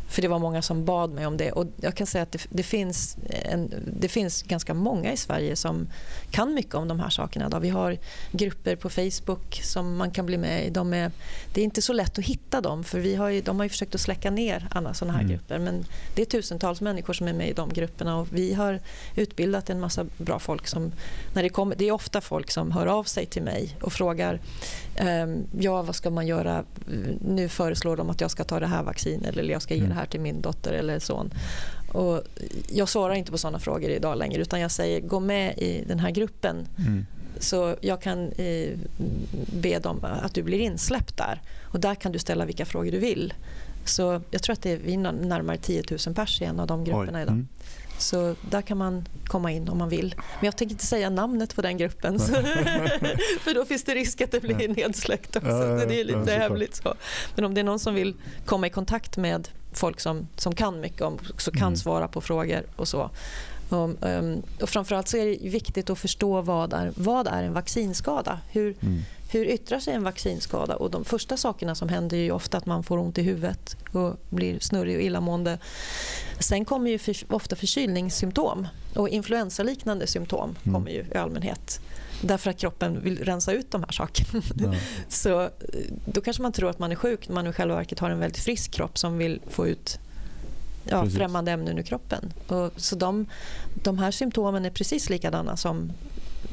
För det var många som bad mig om det. Och jag kan säga att det, det, finns, en, det finns ganska många i Sverige som kan mycket om de här sakerna. Då. Vi har grupper på Facebook som man kan bli med i. De är, det är inte så lätt att hitta dem för vi har ju, de har ju försökt att släcka ner alla sådana här mm. grupper. Men det är tusentals människor som är med i de grupperna och vi har utbildat en massa bra folk. som när Det, kommer, det är ofta folk som hör av sig till mig och frågar ja, vad ska man göra? Nu föreslår de att jag ska ta det här vaccinet eller jag ska ge mm. det här till min dotter eller son. Och jag svarar inte på sådana frågor idag längre utan jag säger gå med i den här gruppen. Mm. Så jag kan eh, be dem att du blir insläppt där. Och där kan du ställa vilka frågor du vill. Så jag tror att det är närmare 10 000 pers i en av de grupperna Oj. idag. Mm. Så där kan man komma in om man vill. Men jag tänker inte säga namnet på den gruppen. för då finns det risk att det blir nedsläckt också. Ja, ja, det är lite ja, hemligt. Så. Men om det är någon som vill komma i kontakt med folk som, som kan mycket om, så kan mm. svara på frågor och så. Och, um, och framförallt så är det viktigt att förstå vad är, vad är en vaccinskada. Hur, mm. Hur yttrar sig en vaccinskada? Och de första sakerna som händer är ofta att man får ont i huvudet och blir snurrig och illamående. Sen kommer ju för, ofta förkylningssymptom och influensaliknande symptom mm. kommer ju i allmänhet. Därför att kroppen vill rensa ut de här sakerna. Ja. Så eh, då kanske man tror att man är sjuk när man i själva verket har en väldigt frisk kropp som vill få ut ja, främmande ämnen ur kroppen. Och, så de, de här symptomen är precis likadana som,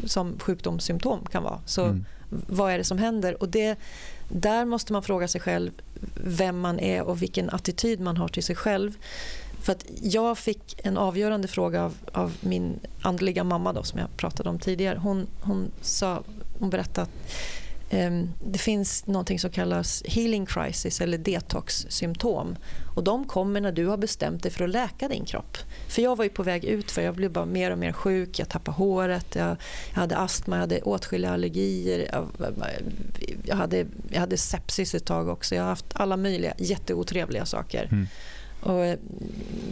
som sjukdomssymptom kan vara. Så mm vad är det som händer? Och det, där måste man fråga sig själv vem man är och vilken attityd man har till sig själv. För att jag fick en avgörande fråga av, av min andliga mamma då, som jag pratade om tidigare. Hon, hon, sa, hon berättade att Ehm, det finns något som kallas healing crisis eller detox-symptom. Och de kommer när du har bestämt dig för att läka din kropp. För Jag var ju på väg ut för jag blev bara mer och mer sjuk. Jag tappade håret, jag, jag hade astma, jag hade åtskilliga allergier. Jag, jag, hade, jag hade sepsis ett tag också. Jag har haft alla möjliga jätteotrevliga saker. Mm. Och eh,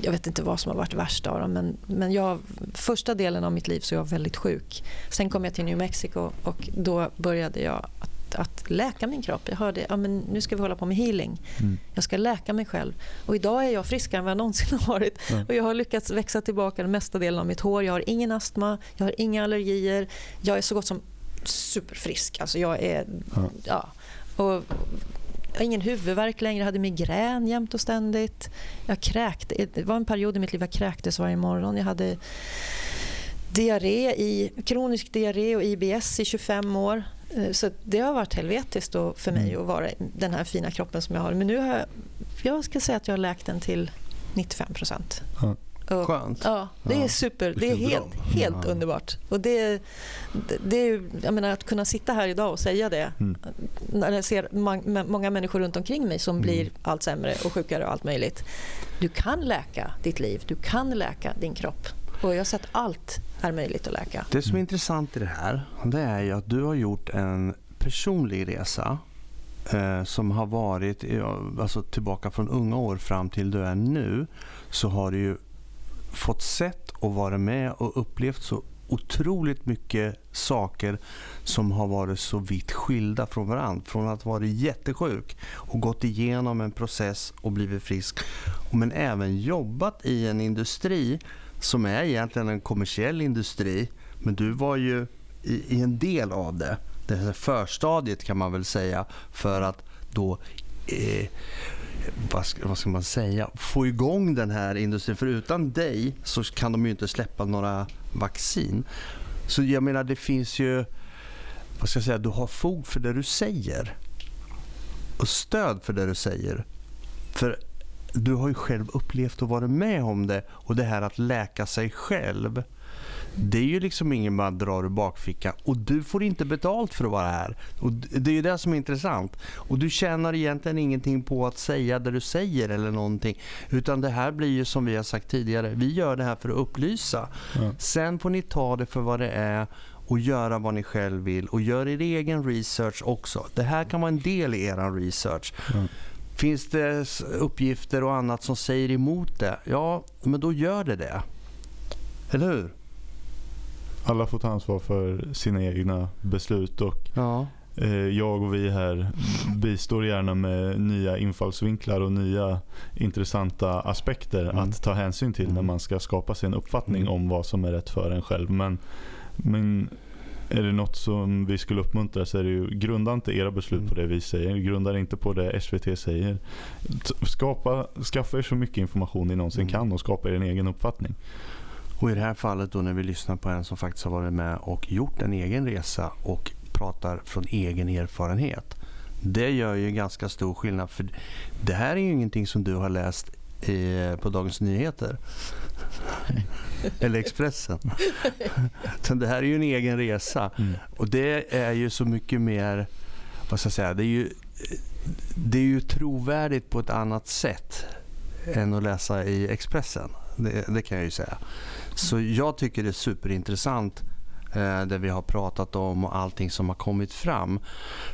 jag vet inte vad som har varit värst av dem. Men, men jag, första delen av mitt liv så var jag väldigt sjuk. Sen kom jag till New Mexico och då började jag att, att läka min kropp. Jag hörde ja, nu ska vi hålla på med healing. Mm. Jag ska läka mig själv. Och idag är jag friskare än vad jag någonsin har varit. Mm. Och jag har lyckats växa tillbaka den mesta delen av mitt hår. Jag har ingen astma, jag har inga allergier. Jag är så gott som superfrisk. Alltså jag är... Ja. ja och ingen huvudvärk längre, jag hade migrän jämt och ständigt. Jag kräkte, det var en period i mitt liv jag kräktes varje morgon. Jag hade diarré i, kronisk diarré och IBS i 25 år. Eh, så det har varit helvetiskt för mig mm. att vara den här fina kroppen som jag har. Men nu har jag, jag ska säga att jag har läkt den till 95 procent. Ja. Och, Skönt. Ja, det är super. Det är helt, helt ja. underbart. Och det, det är, jag menar, att kunna sitta här idag och säga det mm. när jag ser många människor runt omkring mig som mm. blir allt sämre och sjukare och allt möjligt. Du kan läka ditt liv. Du kan läka din kropp. Och jag har sett allt är möjligt att läka. Det som är intressant i det här det är ju att du har gjort en personlig resa eh, som har varit alltså tillbaka från unga år fram till du är nu så har du ju fått sett och varit med och upplevt så otroligt mycket saker som har varit så vitt skilda från varandra. Från att vara jättesjuk och gått igenom en process och blivit frisk. Men även jobbat i en industri som är egentligen en kommersiell industri. Men du var ju i, i en del av det. Det här förstadiet kan man väl säga för att då eh, vad ska, vad ska, man säga, få igång den här industrin. För utan dig så kan de ju inte släppa några vaccin. Så jag menar det finns ju, vad ska jag säga, du har fog för det du säger. Och stöd för det du säger. För du har ju själv upplevt och varit med om det. Och det här att läka sig själv det är ju liksom ingen man drar ur bakfickan och du får inte betalt för att vara här. Och det är ju det som är intressant. Och du tjänar egentligen ingenting på att säga det du säger eller någonting. Utan det här blir ju som vi har sagt tidigare, vi gör det här för att upplysa. Mm. Sen får ni ta det för vad det är och göra vad ni själv vill och gör er egen research också. Det här kan vara en del i er research. Mm. Finns det uppgifter och annat som säger emot det? Ja, men då gör det det. Eller hur? Alla får ta ansvar för sina egna beslut och ja. eh, jag och vi här bistår gärna med nya infallsvinklar och nya intressanta aspekter mm. att ta hänsyn till när mm. man ska skapa sig en uppfattning mm. om vad som är rätt för en själv. Men, men är det något som vi skulle uppmuntra så är det ju grunda inte era beslut mm. på det vi säger. Grunda inte på det SVT säger. Skapa, skaffa er så mycket information ni någonsin mm. kan och skapa er en egen uppfattning. Och i det här fallet då när vi lyssnar på en som faktiskt har varit med och gjort en egen resa och pratar från egen erfarenhet. Det gör ju ganska stor skillnad för det här är ju ingenting som du har läst i, på Dagens Nyheter. Eller Expressen. Så det här är ju en egen resa. Mm. Och det är ju så mycket mer, vad ska jag säga, det är ju, det är ju trovärdigt på ett annat sätt än att läsa i Expressen. Det, det kan jag ju säga. Så jag tycker det är superintressant eh, det vi har pratat om och allting som har kommit fram.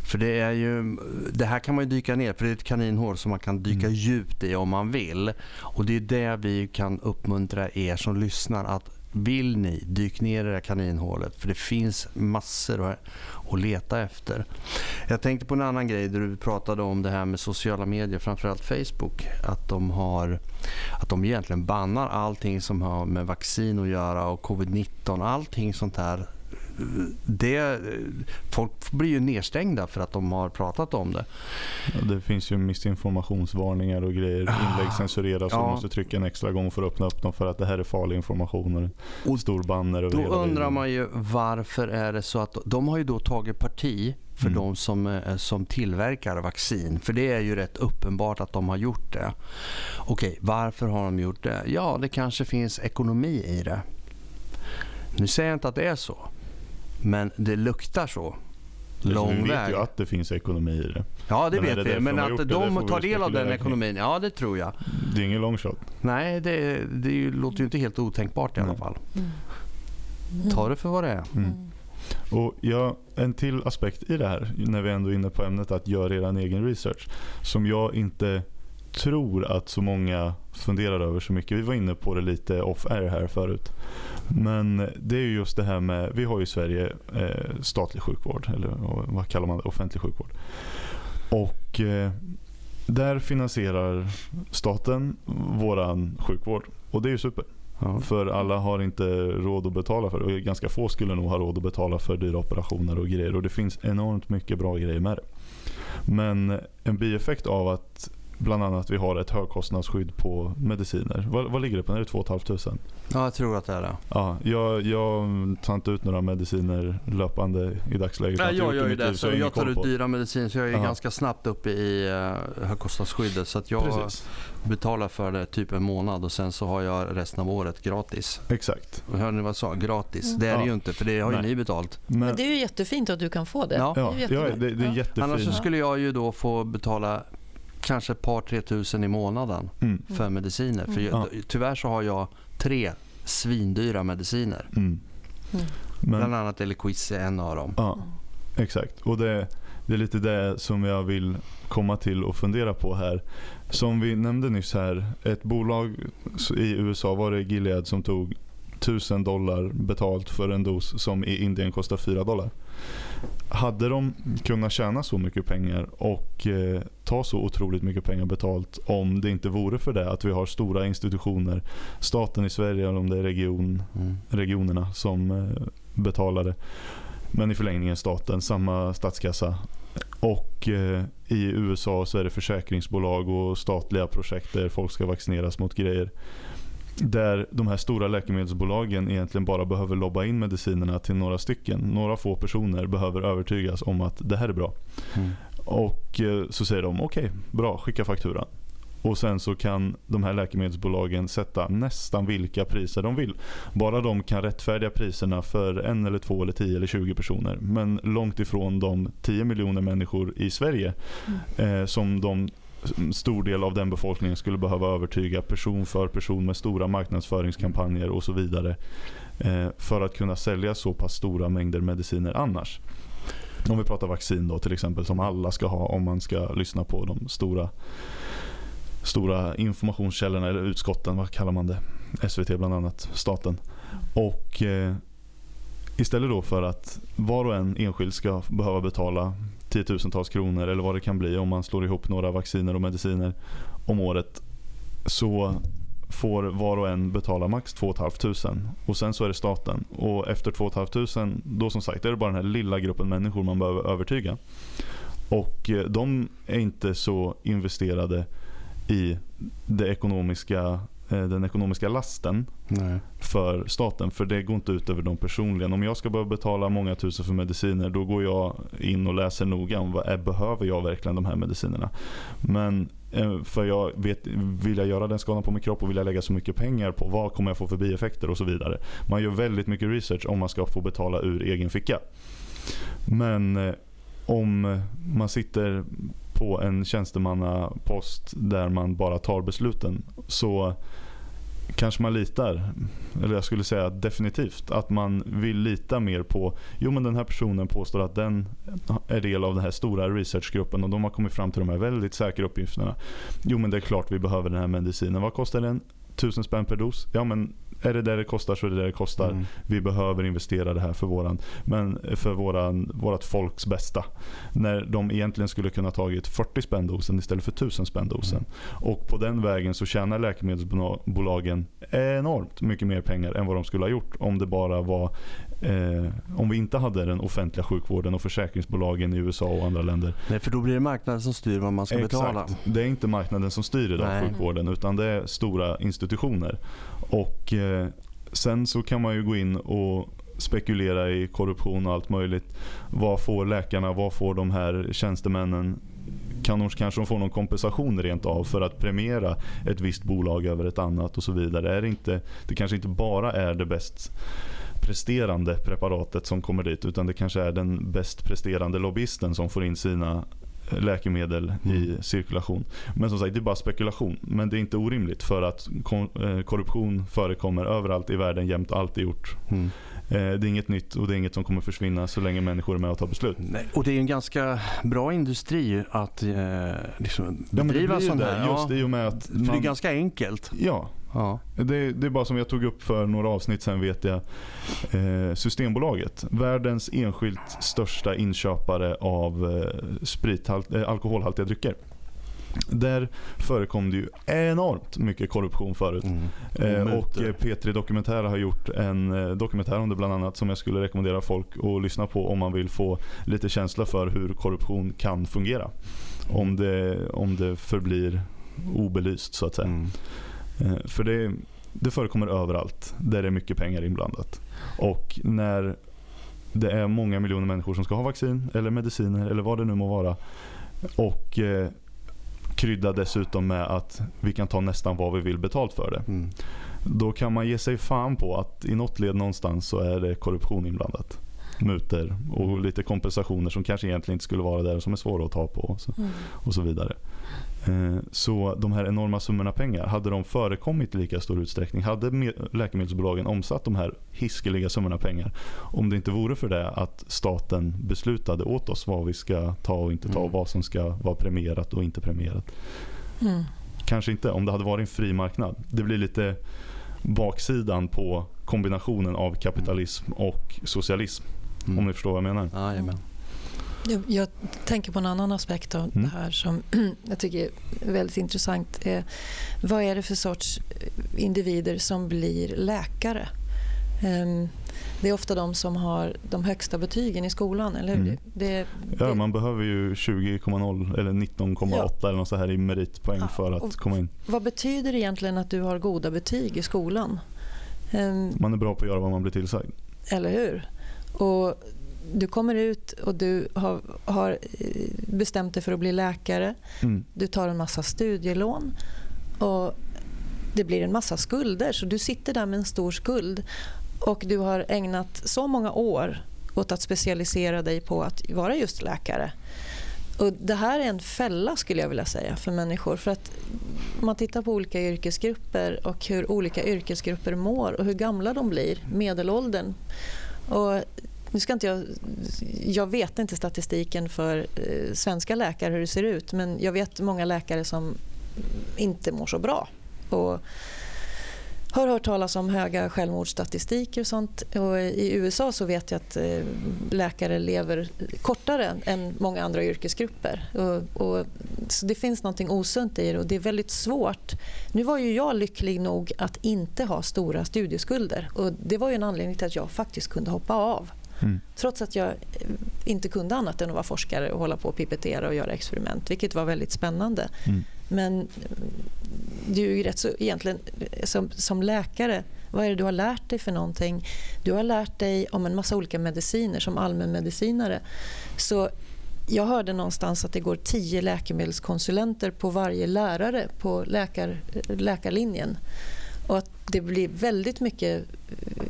För det är ju, det här kan man ju dyka ner för det är ett kaninhål som man kan dyka mm. djupt i om man vill. Och det är det vi kan uppmuntra er som lyssnar att vill ni, dyk ner i det här kaninhålet för det finns massor att leta efter. Jag tänkte på en annan grej där du pratade om det här med sociala medier, framförallt Facebook. Att de, har, att de egentligen bannar allting som har med vaccin att göra och covid-19, allting sånt här det, folk blir ju nedstängda för att de har pratat om det. Ja, det finns ju missinformationsvarningar och grejer. Ah, Inlägg censureras ja. och måste trycka en extra gång för att öppna upp dem för att det här är farlig information. Och stor banner över Då hela undrar videon. man ju varför är det så att de har ju då tagit parti för mm. de som, eh, som tillverkar vaccin. För det är ju rätt uppenbart att de har gjort det. Okej, varför har de gjort det? Ja, det kanske finns ekonomi i det. Nu säger jag inte att det är så. Men det luktar så. Lång vi vet väg. ju att det finns ekonomi i det. Ja, det men vet vi. Men att de tar del av den ekonomin, ja det tror jag. Det är ingen long shot. Nej, det, det låter ju inte helt otänkbart i alla fall. Mm. Ta det för vad det är. Mm. Och ja, en till aspekt i det här, när vi ändå är inne på ämnet att göra er egen research, som jag inte tror att så många funderar över så mycket. Vi var inne på det lite off-air här förut. Men det är just det här med, vi har i Sverige eh, statlig sjukvård, eller vad kallar man det, offentlig sjukvård. Och eh, där finansierar staten våran sjukvård. Och det är ju super. Ja. För alla har inte råd att betala för det. Och ganska få skulle nog ha råd att betala för dyra operationer och grejer. Och det finns enormt mycket bra grejer med det. Men en bieffekt av att bland annat vi har ett högkostnadsskydd på mediciner. Vad, vad ligger det på? Är det 2 500? Ja, jag tror att det är det. Ja, jag, jag tar inte ut några mediciner löpande i dagsläget. Nej, jag gör ju det. Så jag tar ut dyra mediciner så jag är Aha. ganska snabbt uppe i uh, högkostnadsskyddet. Så att jag Precis. betalar för det typ en månad och sen så har jag resten av året gratis. Exakt. Hörde ni vad jag sa? Gratis. Mm. Det är ja. det ju inte för det har ju Nej. ni betalt. Men, Men, det är ju jättefint att du kan få det. Ja, ja, det, är ja det, det är jättefint. Annars så skulle jag ju då få betala kanske ett par, tre tusen i månaden mm. för mediciner. För jag, tyvärr så har jag tre svindyra mediciner. Mm. Mm. Men, Bland annat Eliquis är en av dem. Ja, exakt. Och det, det är lite det som jag vill komma till och fundera på här. Som vi nämnde nyss här, ett bolag i USA var det Gilead som tog 1000 dollar betalt för en dos som i Indien kostar 4 dollar. Hade de kunnat tjäna så mycket pengar och eh, ta så otroligt mycket pengar betalt om det inte vore för det att vi har stora institutioner, staten i Sverige eller om det är region, mm. regionerna som eh, betalar det. Men i förlängningen staten, samma statskassa. Och eh, i USA så är det försäkringsbolag och statliga projekt där folk ska vaccineras mot grejer. Där de här stora läkemedelsbolagen egentligen bara behöver lobba in medicinerna till några stycken. Några få personer behöver övertygas om att det här är bra. Mm. Och eh, så säger de okej, okay, bra, skicka fakturan. Och sen så kan de här läkemedelsbolagen sätta nästan vilka priser de vill. Bara de kan rättfärdiga priserna för en eller två eller tio eller tjugo personer. Men långt ifrån de 10 miljoner människor i Sverige mm. eh, som de stor del av den befolkningen skulle behöva övertyga person för person med stora marknadsföringskampanjer och så vidare eh, för att kunna sälja så pass stora mängder mediciner annars. Om vi pratar vaccin då till exempel som alla ska ha om man ska lyssna på de stora stora informationskällorna eller utskotten, vad kallar man det? SVT bland annat, staten. Och eh, istället då för att var och en enskild ska behöva betala tiotusentals kronor eller vad det kan bli om man slår ihop några vacciner och mediciner om året så får var och en betala max 2 500 och sen så är det staten. Och efter 2 500 då som sagt är det bara den här lilla gruppen människor man behöver övertyga. Och eh, de är inte så investerade i det ekonomiska den ekonomiska lasten Nej. för staten. För det går inte ut över dem personligen. Om jag ska behöva betala många tusen för mediciner då går jag in och läser noga om vad är, behöver jag verkligen de här medicinerna. Men eh, för jag vet, vill jag göra den skadan på min kropp och vill jag lägga så mycket pengar på vad kommer jag få för bieffekter och så vidare. Man gör väldigt mycket research om man ska få betala ur egen ficka. Men eh, om man sitter på en tjänstemannapost där man bara tar besluten så kanske man litar, eller jag skulle säga definitivt, att man vill lita mer på, jo men den här personen påstår att den är del av den här stora researchgruppen och de har kommit fram till de här väldigt säkra uppgifterna. Jo men det är klart vi behöver den här medicinen. Vad kostar den? Tusen spänn per dos? Ja men är det där det kostar så är det där det kostar. Mm. Vi behöver investera det här för, våran, men för våran, vårat folks bästa. När de egentligen skulle kunna tagit 40 spänn dosen istället för 1000 spänn dosen. Mm. Och på den vägen så tjänar läkemedelsbolagen enormt mycket mer pengar än vad de skulle ha gjort om det bara var Eh, om vi inte hade den offentliga sjukvården och försäkringsbolagen i USA och andra länder. Nej, för då blir det marknaden som styr vad man ska Exakt. betala. Det är inte marknaden som styr idag Nej. sjukvården utan det är stora institutioner. Och eh, Sen så kan man ju gå in och spekulera i korruption och allt möjligt. Vad får läkarna, vad får de här tjänstemännen? Kan de, kanske de får någon kompensation rent av för att premiera ett visst bolag över ett annat och så vidare. Är det, inte, det kanske inte bara är det bäst presterande preparatet som kommer dit utan det kanske är den bäst presterande lobbyisten som får in sina läkemedel mm. i cirkulation. Men som sagt, det är bara spekulation. Men det är inte orimligt för att eh, korruption förekommer överallt i världen jämt alltid gjort. Mm. Eh, det är inget nytt och det är inget som kommer försvinna så länge människor är med och tar beslut. Nej, och det är en ganska bra industri att eh, liksom bedriva ja, sån här. Just i och med att man, det är ganska enkelt. Ja, Ja. Det, det, är bara som jag tog upp för några avsnitt sen vet jag. Eh, Systembolaget. Världens enskilt största inköpare av eh, sprithalt, eh, alkoholhaltiga drycker. Där förekom det ju enormt mycket korruption förut. Mm. Eh, och eh, P3 Dokumentär har gjort en eh, dokumentär om det bland annat som jag skulle rekommendera folk att lyssna på om man vill få lite känsla för hur korruption kan fungera. Om det, om det förblir obelyst så att säga. Mm. Eh, för det, det förekommer överallt där det är mycket pengar inblandat. Och när det är många miljoner människor som ska ha vaccin eller mediciner eller vad det nu må vara. Och eh, krydda dessutom med att vi kan ta nästan vad vi vill betalt för det. Mm. Då kan man ge sig fan på att i något led någonstans så är det korruption inblandat. Muter och lite kompensationer som kanske egentligen inte skulle vara där som är svåra att ta på och så, mm. och så vidare. Eh, så de här enorma summorna pengar, hade de förekommit i lika stor utsträckning? Hade läkemedelsbolagen omsatt de här hiskeliga summorna pengar? Om det inte vore för det att staten beslutade åt oss vad vi ska ta och inte ta, mm. vad som ska vara premierat och inte premierat. Mm. Kanske inte om det hade varit en fri marknad. Det blir lite baksidan på kombinationen av kapitalism och socialism. Mm. Om ni förstår vad jag menar. Ja, jag, jag, tänker på en annan aspekt av mm. det här som jag tycker är väldigt intressant. Eh, vad är det för sorts individer som blir läkare? Um, det är ofta de som har de högsta betygen i skolan, eller hur? Mm. Det, det, ja, man behöver ju 20,0 eller 19,8 ja. eller något så här i meritpoäng ja, för att komma in. Vad betyder det egentligen att du har goda betyg i skolan? Um, man är bra på att göra vad man blir tillsagd. Eller hur? Och du kommer ut och du har, har bestämt dig för att bli läkare. Mm. Du tar en massa studielån. Och det blir en massa skulder, så du sitter där med en stor skuld. Och du har ägnat så många år åt att specialisera dig på att vara just läkare. Och Det här är en fälla skulle jag vilja säga för människor. För att om man tittar på olika yrkesgrupper och hur olika yrkesgrupper mår och hur gamla de blir, medelåldern. Och nu ska inte jag, jag vet inte statistiken för eh, svenska läkare hur det ser ut men jag vet många läkare som inte mår så bra. Och har hört talas om höga självmordsstatistiker och sånt. Och I USA så vet jag att eh, läkare lever kortare än många andra yrkesgrupper. Och, och, så det finns något osunt i det och det är väldigt svårt. Nu var ju jag lycklig nog att inte ha stora studieskulder och det var ju en anledning till att jag faktiskt kunde hoppa av. Mm. Trots att jag inte kunde annat än att vara forskare och hålla på och pipetera och göra experiment, vilket var väldigt spännande. Mm. Men du är ju rätt så egentligen som, som läkare, vad är det du har lärt dig för någonting? Du har lärt dig om en massa olika mediciner som allmänmedicinare. Så jag hörde någonstans att det går tio läkemedelskonsulenter på varje lärare på läkar, läkarlinjen. Och att det blir väldigt mycket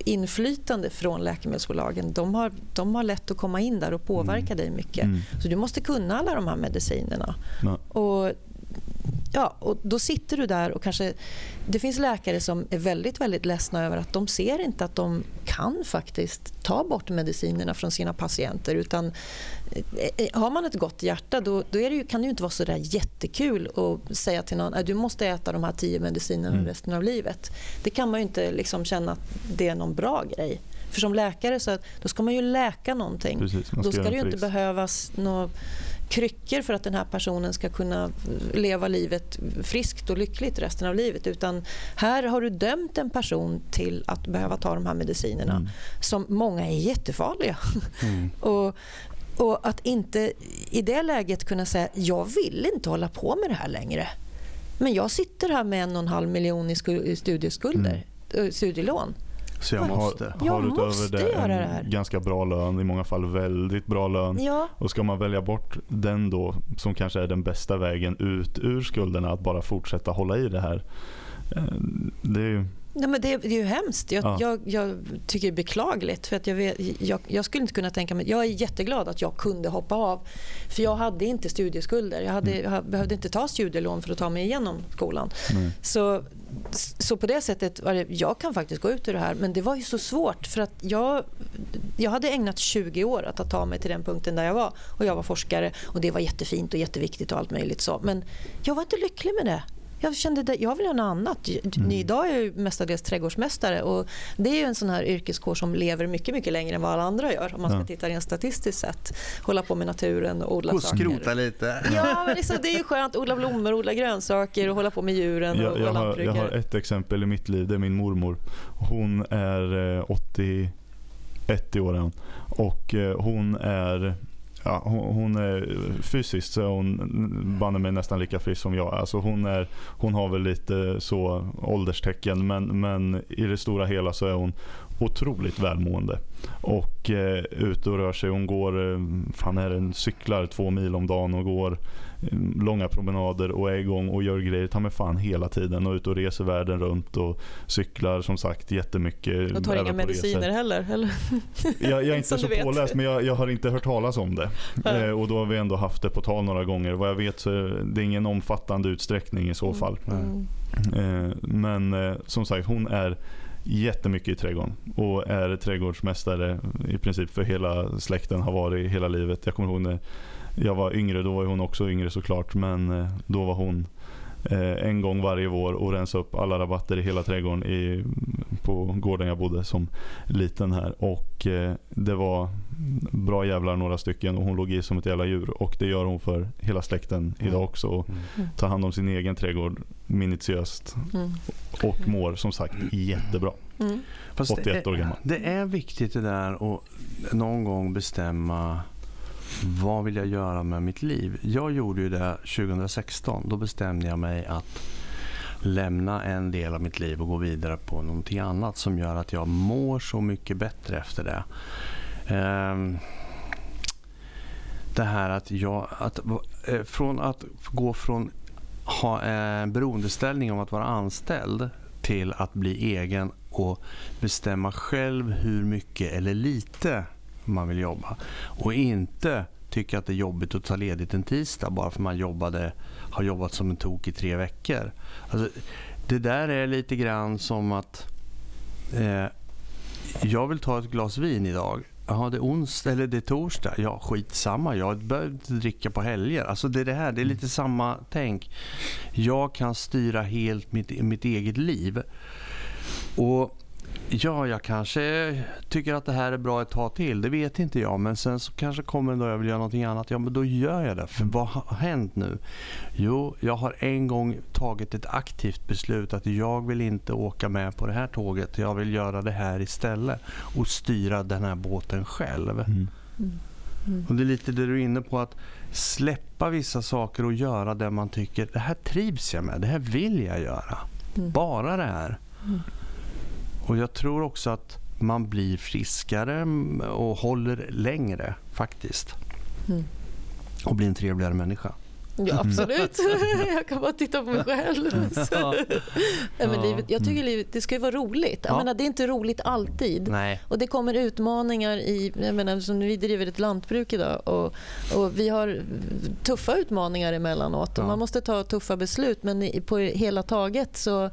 inflytande från läkemedelsbolagen. De har, de har lätt att komma in där och påverka mm. dig mycket. Mm. Så du måste kunna alla de här medicinerna. Ja. Och Ja, och då sitter du där och kanske... Det finns läkare som är väldigt, väldigt ledsna över att de ser inte att de kan faktiskt ta bort medicinerna från sina patienter. Utan eh, eh, har man ett gott hjärta då, då är det ju, kan det ju inte vara så där jättekul att säga till någon att du måste äta de här tio medicinerna mm. resten av livet. Det kan man ju inte liksom känna att det är någon bra grej. För som läkare så då ska man ju läka någonting. Precis, då ska det ju inte behövas något kryckor för att den här personen ska kunna leva livet friskt och lyckligt resten av livet. Utan här har du dömt en person till att behöva ta de här medicinerna mm. som många är jättefarliga. Mm. och, och att inte i det läget kunna säga jag vill inte hålla på med det här längre. Men jag sitter här med en och en halv miljon i studieskulder, mm. studielån. Så jag måste. Har, har utöver det en det ganska bra lön, i många fall väldigt bra lön. Ja. Och ska man välja bort den då, som kanske är den bästa vägen ut ur skulderna, att bara fortsätta hålla i det här. Eh, det är ju Nej, men det, det, är ju hemskt. Jag, ja. jag, jag, tycker det är beklagligt. För att jag, vet, jag, jag, skulle inte kunna tänka mig... Jag är jätteglad att jag kunde hoppa av. För jag hade inte studieskulder. Jag, hade, mm. jag behövde inte ta studielån för att ta mig igenom skolan. Mm. Så, så på det sättet var det, jag kan faktiskt gå ut ur det här. Men det var ju så svårt. För att jag, jag hade ägnat 20 år att ta mig till den punkten där jag var. Och jag var forskare och det var jättefint och jätteviktigt och allt möjligt så. Men jag var inte lycklig med det. Jag kände att jag vill göra något annat. Mm. Idag är jag mestadels trädgårdsmästare och det är ju en sån här yrkeskår som lever mycket, mycket längre än vad alla andra gör om man ska ja. titta rent statistiskt sett. Hålla på med naturen och odla och saker. skrota lite. Ja, men liksom, det är ju skönt. Odla blommor, odla grönsaker och hålla på med djuren. Jag, jag, har, jag har ett exempel i mitt liv. Det är min mormor. Hon är 81 eh, år. Och eh, hon är ja, hon, hon, är fysiskt så är hon banne mig nästan lika frisk som jag. Alltså hon, är, hon har väl lite så ålderstecken men, men i det stora hela så är hon otroligt välmående. Och eh, ute och rör sig. Hon går, eh, fan är det, cyklar två mil om dagen och går långa promenader och är igång och gör grejer ta med fan hela tiden och ute och reser världen runt och cyklar som sagt jättemycket. Och tar inga mediciner resor. heller? Eller? Jag, jag är inte så påläst men jag, jag, har inte hört talas om det. Eh, och då har vi ändå haft det på tal några gånger. Vad jag vet så är det ingen omfattande utsträckning i så fall. Mm. Eh, men eh, som sagt hon är jättemycket i trädgården och är trädgårdsmästare i princip för hela släkten, har varit hela livet. Jag kommer ihåg när jag var yngre, då var hon också yngre såklart, men eh, då var hon eh, en gång varje vår och rensa upp alla rabatter i hela trädgården i, på gården jag bodde som liten här. Och eh, det var bra jävlar några stycken och hon låg i som ett jävla djur. Och det gör hon för hela släkten idag mm. också. Och mm. tar hand om sin egen trädgård minutiöst. Mm. Och mår som sagt jättebra. Mm. 81 år gammal. Det är viktigt det där att någon gång bestämma vad vill jag göra med mitt liv? Jag gjorde ju det 2016. Då bestämde jag mig att lämna en del av mitt liv och gå vidare på någonting annat som gör att jag mår så mycket bättre efter det. Ehm, det här att jag... Att, eh, från att gå från ha en beroendeställning om att vara anställd till att bli egen och bestämma själv hur mycket eller lite man vill jobba. Och inte tycka att det är jobbigt att ta ledigt en tisdag bara för man jobbade, har jobbat som en tok i tre veckor. Alltså, det där är lite grann som att eh, jag vill ta ett glas vin idag. Jaha, det är onsdag eller det är torsdag. Ja, skitsamma. Jag behöver inte dricka på helger. Alltså det är det här. Det är lite samma tänk. Jag kan styra helt mitt, mitt eget liv. Och Ja, jag kanske tycker att det här är bra ett tag till. Det vet inte jag. Men sen så kanske kommer en dag jag vill göra någonting annat. Ja, men då gör jag det. För vad har hänt nu? Jo, jag har en gång tagit ett aktivt beslut att jag vill inte åka med på det här tåget. Jag vill göra det här istället och styra den här båten själv. Mm. Mm. Och Det är lite det du är inne på, att släppa vissa saker och göra det man tycker, det här trivs jag med, det här vill jag göra. Mm. Bara det här. Mm. Och jag tror också att man blir friskare och håller längre faktiskt. Mm. Och blir en trevligare människa. Ja, mm. absolut. jag kan bara titta på mig själv. ja. men livet, jag tycker livet det ska ju vara roligt. Jag menar, det är inte roligt alltid. Nej. Och Det kommer utmaningar. i, jag menar, som Vi driver ett lantbruk idag och, och vi har tuffa utmaningar emellanåt. Och Man måste ta tuffa beslut, men på hela taget så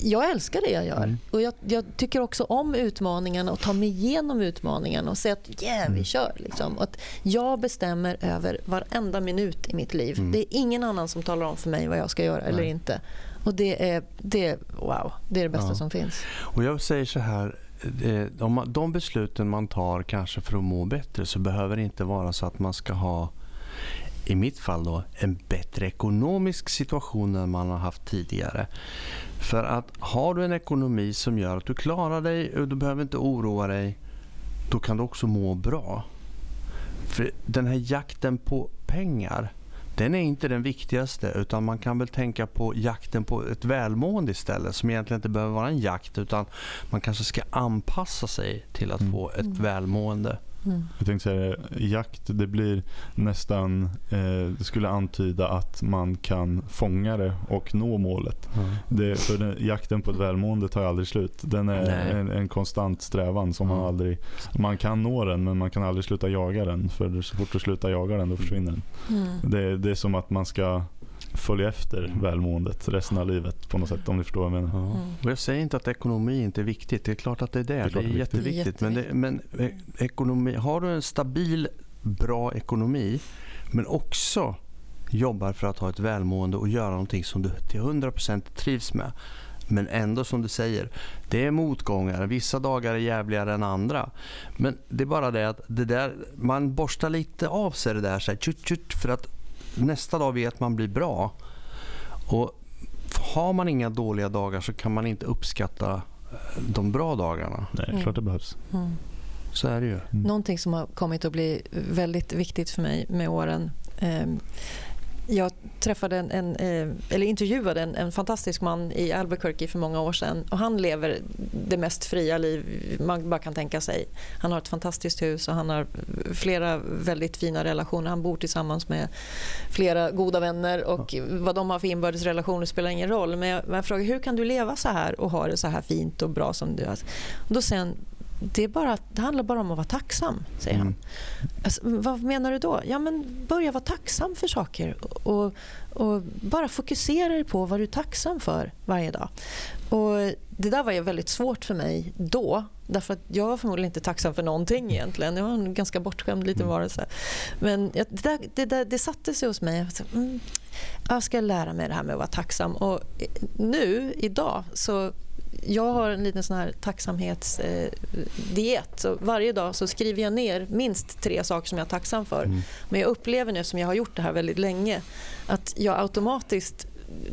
jag älskar det jag gör. Mm. Och jag, jag, tycker också om utmaningarna och ta mig igenom utmaningarna och säga att yeah, vi mm. kör. Liksom. Och att jag bestämmer över varenda minut i mitt liv. Mm. Det är ingen annan som talar om för mig vad jag ska göra Nej. eller inte. Och det är, det, wow, det är det bästa ja. som finns. Och Jag säger så här, eh, de besluten man tar kanske för att må bättre så behöver det inte vara så att man ska ha i mitt fall då, en bättre ekonomisk situation än man har haft tidigare. För att har du en ekonomi som gör att du klarar dig och du behöver inte oroa dig, då kan du också må bra. För den här jakten på pengar, den är inte den viktigaste utan man kan väl tänka på jakten på ett välmående istället som egentligen inte behöver vara en jakt utan man kanske ska anpassa sig till att mm. få ett mm. välmående. Mm. Jag tänkte säga jakt, det blir nästan, eh, det skulle antyda att man kan fånga det och nå målet. Mm. Det, för den, jakten på ett välmående tar aldrig slut. Den är en, en, konstant strävan som mm. man aldrig, man kan nå den men man kan aldrig sluta jaga den. För så fort du slutar jaga den då försvinner den. Mm. Det, det är som att man ska följa efter mm. välmåendet resten av livet på något sätt om ni förstår vad jag menar. Ja. Mm. Och jag säger inte att ekonomi inte är viktigt. Det är klart att det är det. Det är, det är jätteviktigt. Men, det, men eh, ekonomi, har du en stabil, bra ekonomi men också jobbar för att ha ett välmående och göra någonting som du till 100% trivs med. Men ändå som du säger, det är motgångar. Vissa dagar är jävligare än andra. Men det är bara det att det där, man borstar lite av sig det där så här, tjut, tjut, för att nästa dag vet man blir bra. Och har man inga dåliga dagar så kan man inte uppskatta eh, de bra dagarna. Nej, mm. klart det behövs. Mm. Så är det ju. Mm. Någonting som har kommit att bli väldigt viktigt för mig med åren eh, jag träffade en, en eh, eller intervjuade en, en, fantastisk man i Albuquerque för många år sedan. Och han lever det mest fria liv man bara kan tänka sig. Han har ett fantastiskt hus och han har flera väldigt fina relationer. Han bor tillsammans med flera goda vänner och vad de har för inbördes relationer spelar ingen roll. Men jag, jag frågar hur kan du leva så här och ha det så här fint och bra som du har? då säger han det, är bara, det handlar bara om att vara tacksam, säger han. Mm. Alltså, vad menar du då? Ja, men börja vara tacksam för saker och, och bara fokusera dig på vad du är tacksam för varje dag. Och Det där var ju väldigt svårt för mig då. Därför att Jag var förmodligen inte tacksam för någonting egentligen. Jag var en ganska bortskämd liten mm. varelse. Men det, där, det, där, det satte sig hos mig. Mm, jag ska lära mig det här med att vara tacksam. Och nu, idag, så jag har en liten sån här tacksamhetsdiet. Eh, varje dag så skriver jag ner minst tre saker som jag är tacksam för. Mm. Men jag upplever nu, som jag har gjort det här väldigt länge, att jag automatiskt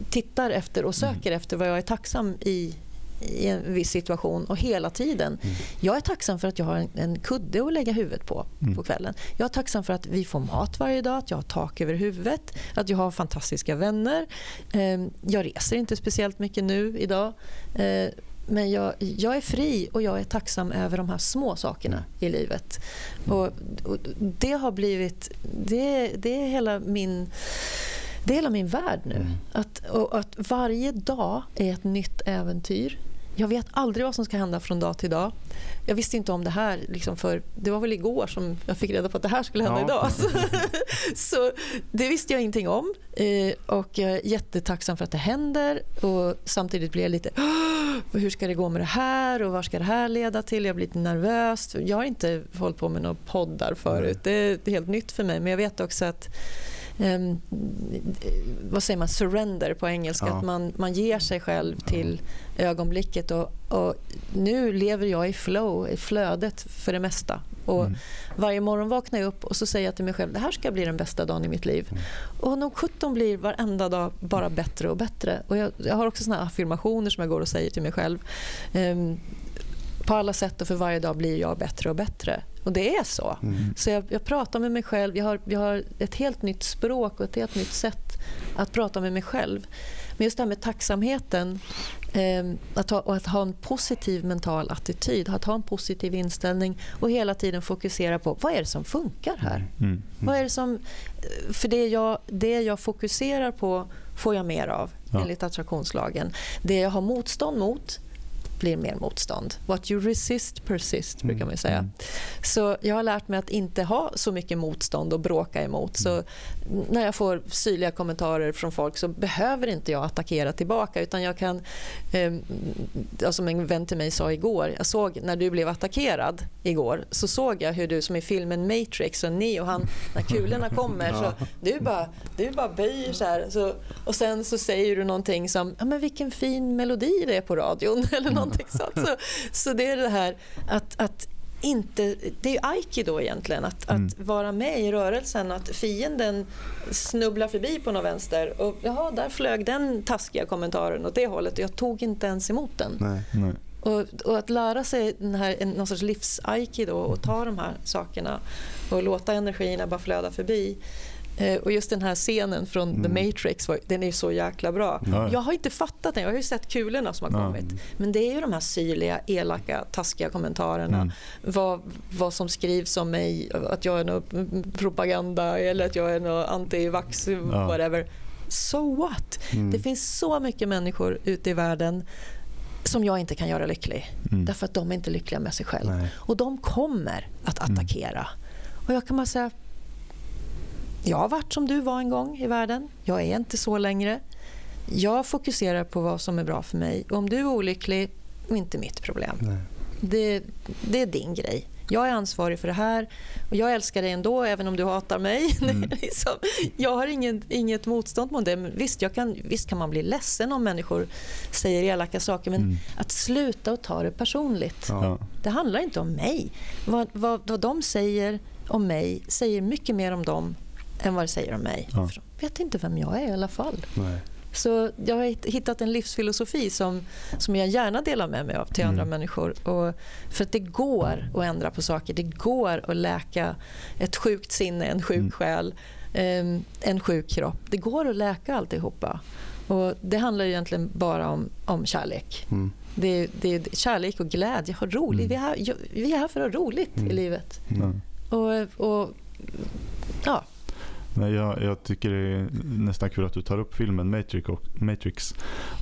tittar efter och söker mm. efter vad jag är tacksam i i en viss situation och hela tiden. Mm. Jag är tacksam för att jag har en, en kudde att lägga huvudet på mm. på kvällen. Jag är tacksam för att vi får mat varje dag, att jag har tak över huvudet, att jag har fantastiska vänner. Eh, jag reser inte speciellt mycket nu idag. Eh, men jag, jag, är fri och jag är tacksam över de här små sakerna i livet. Och, och det har blivit... Det, det är hela min det är hela min värld nu. Mm. Att, att varje dag är ett nytt äventyr. Jag vet aldrig vad som ska hända från dag till dag. Jag visste inte om det här. Liksom för Det var väl igår som jag fick reda på att det här skulle hända ja. idag. Så, så, det visste jag ingenting om. Eh, och Jag är jättetacksam för att det händer. Och Samtidigt blir jag lite... Hur ska det gå med det här? och Vad ska det här leda till? Jag blir lite nervös. Jag har inte hållit på med några poddar förut. Det är helt nytt för mig. Men jag vet också att um, vad säger man, surrender på engelska. Ja. Att man, man ger sig själv till ja. ögonblicket. Och, och, nu lever jag i flow, i flödet för det mesta. Och mm. Varje morgon vaknar jag upp och så säger jag till mig själv det här ska bli den bästa dagen i mitt liv. Mm. Och nog 17 blir varenda dag bara bättre och bättre. Och jag, jag har också såna affirmationer som jag går och säger till mig själv. Um, på alla sätt och för varje dag blir jag bättre och bättre. Och det är så. Mm. Så jag, jag, pratar med mig själv. Jag har, jag har ett helt nytt språk och ett helt nytt sätt att prata med mig själv. Men just det här med tacksamheten eh, att ha, och att ha en positiv mental attityd, att ha en positiv inställning och hela tiden fokusera på vad är det som funkar här? Mm. Mm. Vad är det som, för det jag, det jag fokuserar på får jag mer av ja. enligt attraktionslagen. Det jag har motstånd mot blir mer motstånd. What you resist persist, brukar man säga. Mm. Så jag har lärt mig att inte ha så mycket motstånd och bråka emot. Så när jag får syrliga kommentarer från folk så behöver inte jag attackera tillbaka utan jag kan, eh, som en vän till mig sa igår, jag såg när du blev attackerad igår så såg jag hur du som i filmen Matrix och Neo, han, när kulorna kommer så du bara, du bara böjer så här så, och sen så säger du någonting som, ja men vilken fin melodi det är på radion eller någonting sånt. Så, så det är det här att, att inte, det är aikido egentligen, att, mm. att vara med i rörelsen. Att fienden snubblar förbi på något vänster och jaha, där flög den taskiga kommentaren åt det hållet och jag tog inte ens emot den. Nej, nej. Och, och, att lära sig den här, någon sorts livs-aikido och ta de här sakerna och låta energierna bara flöda förbi. Eh, och just den här scenen från mm. The Matrix, den är så jäkla bra. Ja. Jag har inte fattat den, jag har ju sett kulorna som har kommit. Men det är ju de här syrliga, elaka, taskiga kommentarerna. Mm. Vad, vad som skrivs om mig, att jag är någon propaganda eller att jag är någon anti-vax, ja. whatever. So what? Mm. Det finns så mycket människor ute i världen som jag inte kan göra lycklig. Mm. Därför att de är inte lyckliga med sig själva. Och de kommer att mm. attackera. Och jag kan bara säga, jag har varit som du var en gång i världen. Jag är inte så längre. Jag fokuserar på vad som är bra för mig. Om du är olycklig, inte mitt problem. Det, det, är din grej. Jag är ansvarig för det här och jag älskar dig ändå även om du hatar mig. Mm. liksom, jag har ingen, inget motstånd mot det. Visst, jag kan, visst kan man bli ledsen om människor säger elaka saker men mm. att sluta och ta det personligt. Ja. Det handlar inte om mig. Vad, vad, vad de säger om mig säger mycket mer om dem än vad det säger om mig. Ja. Jag vet inte vem jag är i alla fall. Nej. Så jag har hittat en livsfilosofi som, som jag gärna delar med mig av till mm. andra människor. Och för att det går att ändra på saker. Det går att läka ett sjukt sinne, en sjuk mm. själ, um, en sjuk kropp. Det går att läka alltihopa. Och det handlar egentligen bara om, om kärlek. Mm. Det, det är kärlek och glädje. Ha roligt. Mm. Vi, är här, vi är här för att ha roligt i mm. livet. Och, och ja, Nej, jag, jag, tycker det är nästan kul att du tar upp filmen Matrix, och, Matrix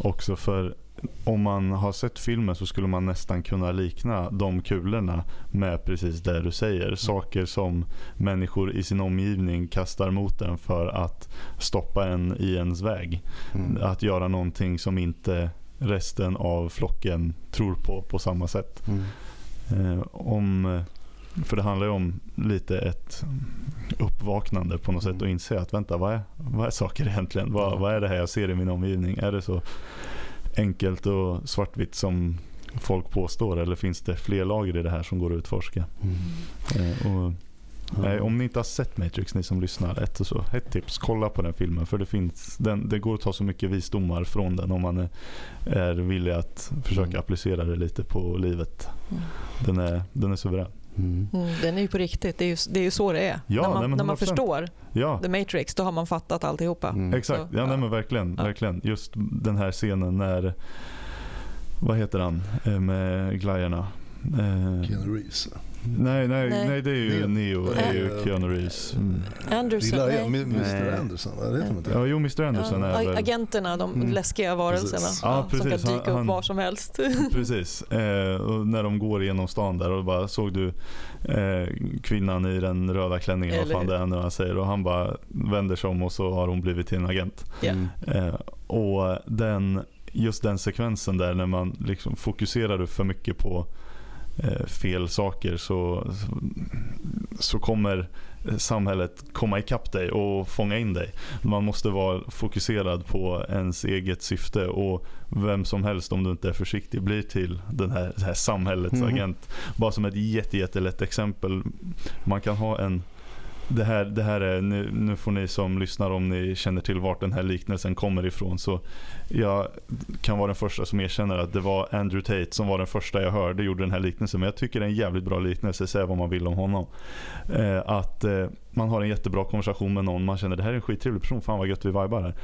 också för om man har sett filmen så skulle man nästan kunna likna de kulorna med precis det du säger. Mm. Saker som människor i sin omgivning kastar mot en för att stoppa en i ens väg. Mm. Att göra någonting som inte resten av flocken tror på på samma sätt. Mm. Eh, om, för det handlar ju om lite ett uppvaknande på något sätt och inse att vänta, vad är, vad är saker egentligen? Vad, vad är det här jag ser i min omgivning? Är det så enkelt och svartvitt som folk påstår eller finns det fler lager i det här som går att utforska? Mm. Eh, och, nej, om ni inte har sett Matrix, ni som lyssnar, ett, så, ett tips, kolla på den filmen. För det, finns, den, det går att ta så mycket visdomar från den om man är, är villig att försöka mm. applicera det lite på livet. Mm. Den, är, den är suverän. Mm. Mm, den är ju på riktigt. Det är ju, det är ju så det är. Ja, när man, nej, när man förstår ja. The Matrix, då har man fattat alltihopa. Mm. Exakt, så, ja, nej, men verkligen, ja. verkligen. Just den här scenen när, vad heter han, eh, med glajjorna? Eh, Keanu Reeves. Nej, nej, nej, nej, det är ju Neo, Neo är ju Keanu Reeves. Mm. Anderson? Nej. Mr Anderson, vad heter inte? Ja, jo, Mr Anderson ja, är väl... Agenterna, de mm. läskiga varelserna precis. Ja, precis. som kan dyka han, upp var som helst. precis, eh, och när de går genom stan där och bara såg du eh, kvinnan i den röda klänningen, vad fan det är nu han säger och han bara vänder sig om och så har hon blivit till en agent. Mm. Eh, och den, just den sekvensen där när man liksom fokuserar för mycket på fel saker så, så kommer samhället komma ikapp dig och fånga in dig. Man måste vara fokuserad på ens eget syfte och vem som helst om du inte är försiktig blir till den här, det här samhällets mm. agent. Bara som ett jättejättelätt exempel. Man kan ha en det här, det här är, nu, nu, får ni som lyssnar om ni känner till vart den här liknelsen kommer ifrån. Så jag kan vara den första som erkänner att det var Andrew Tate som var den första jag hörde gjorde den här liknelsen. Men jag tycker det är en jävligt bra liknelse, säga vad man vill om honom. Eh, att eh, man har en jättebra konversation med någon, man känner att det här är en skittrevlig person, fan vad gött vi vibar här.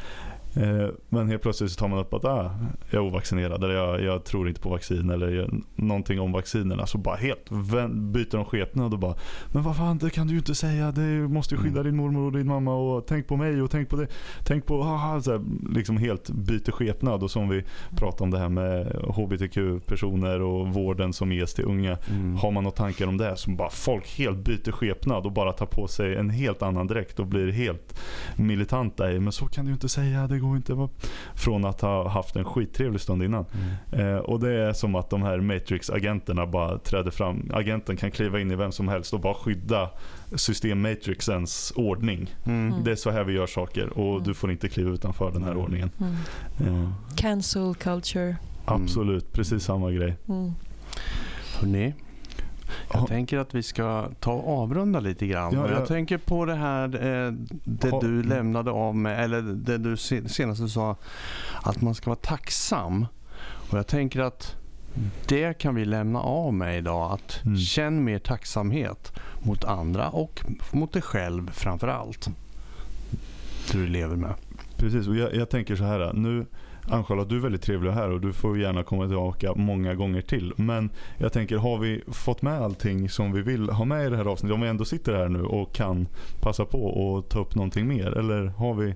Eh, men helt plötsligt så tar man upp att ah, jag är ovaccinerad eller jag, jag tror inte på vaccin eller jag, någonting om vaccinerna. Så bara helt byter de skepnad och bara Men vad fan det kan du ju inte säga. Du måste skydda mm. din mormor och din mamma och tänk på mig och tänk på det. Tänk på haha, så här, liksom helt byter skepnad och som vi pratade om det här med hbtq-personer och vården som ges till unga. Mm. Har man några tankar om det så bara folk helt byter skepnad och bara tar på sig en helt annan dräkt och blir helt militanta i men så kan du inte säga. Det går inte. Från att ha haft en skittrevlig stund innan. Mm. Eh, och det är som att de här Matrix-agenterna bara träder fram. Agenten kan kliva in i vem som helst och bara skydda system Matrixens ordning. Mm. Det är så här vi gör saker och mm. du får inte kliva utanför den här ordningen. Mm. Eh. Cancel culture. Absolut, precis samma grej. Mm. Hörrni, jag tänker att vi ska ta och avrunda lite grann. Ja, ja. Jag tänker på det här eh, det ha. du lämnade av med, eller det du senast sa, att man ska vara tacksam. Och jag tänker att det kan vi lämna av med idag. Att mm. känn mer tacksamhet mot andra och mot dig själv framför allt. Du lever med. Precis, och jag, jag tänker så här. Nu Ann-Charlotte, du är väldigt trevlig här och du får gärna komma tillbaka många gånger till. Men jag tänker, har vi fått med allting som vi vill ha med i det här avsnittet? Om vi ändå sitter här nu och kan passa på och ta upp någonting mer? Eller har vi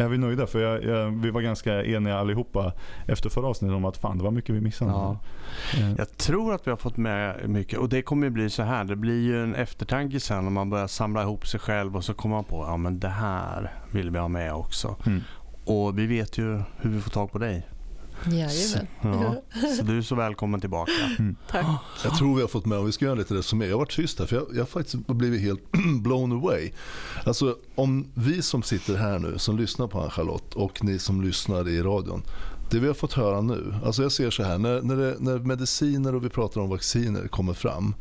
är vi nöjda? För jag, jag, vi var ganska eniga allihopa efter förra avsnittet om att fan det var mycket vi missade. Ja. Eh. Jag tror att vi har fått med mycket och det kommer bli så här. Det blir ju en eftertanke sen om man börjar samla ihop sig själv och så kommer man på att ja, det här vill vi ha med också. Mm. Och vi vet ju hur vi får tag på dig. Jajamän. Ja, så du är så välkommen tillbaka. Mm. Tack. Jag tror vi har fått med, om vi ska göra lite resumé. Jag har varit tyst här för jag, jag har faktiskt blivit helt blown away. Alltså om vi som sitter här nu, som lyssnar på Ann-Charlotte och ni som lyssnar i radion det vi har fått höra nu, alltså jag ser så här, när, när, det, när mediciner och vi pratar om vacciner kommer fram.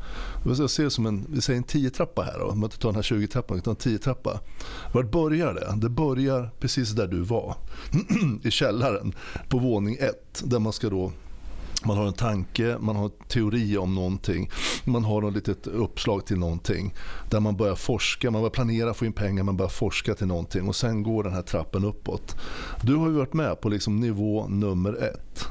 Jag ser som en, vi säger en 10-trappa här då, om man inte tar den här 20-trappan utan en 10-trappa. Vart börjar det? Det börjar precis där du var, i källaren på våning 1 där man ska då man har en tanke, man har en teori om någonting. Man har något litet uppslag till någonting. Där man börjar forska, man börjar planera, få in pengar, man börjar forska till någonting. Och sen går den här trappen uppåt. Du har ju varit med på liksom nivå nummer ett.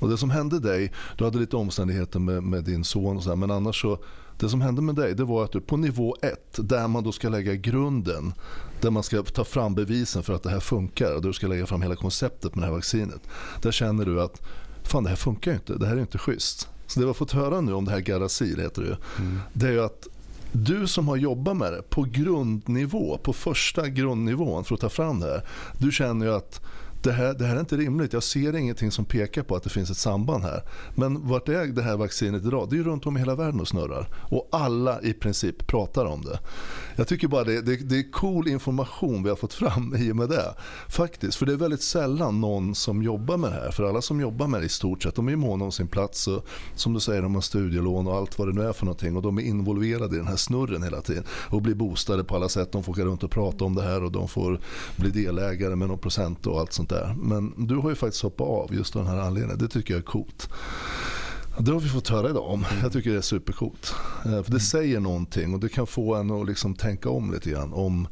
Och det som hände dig, du hade lite omständigheter med, med din son och så här, men annars så det som hände med dig det var att du på nivå ett, där man då ska lägga grunden, där man ska ta fram bevisen för att det här funkar och där du ska lägga fram hela konceptet med det här vaccinet. Där känner du att fan det här funkar ju inte, det här är inte schysst. Så det vi har fått höra nu om det här Gardasil heter det mm. det är ju att du som har jobbat med det på grundnivå, på första grundnivån för att ta fram det här. Du känner ju att det här, det här är inte rimligt. Jag ser ingenting som pekar på att det finns ett samband här. Men vart är det här vaccinet idag? Det är runt om i hela världen och snurrar. Och alla i princip pratar om det. Jag tycker bara det, det, det är cool information vi har fått fram i och med det. Faktiskt. För det är väldigt sällan någon som jobbar med det här. För alla som jobbar med det i stort sett, de är måna om sin plats. Och, som du säger, de har studielån och allt vad det nu är för någonting. Och de är involverade i den här snurren hela tiden. Och blir boostade på alla sätt. De får åka runt och prata om det här och de får bli delägare med någon procent och allt sånt där. Men du har ju faktiskt hoppat av just av den här anledningen. Det tycker jag är coolt. Det har vi fått höra idag om. Jag tycker det är supercoolt. Eh, för det mm. säger någonting och det kan få en att liksom tänka om lite grann om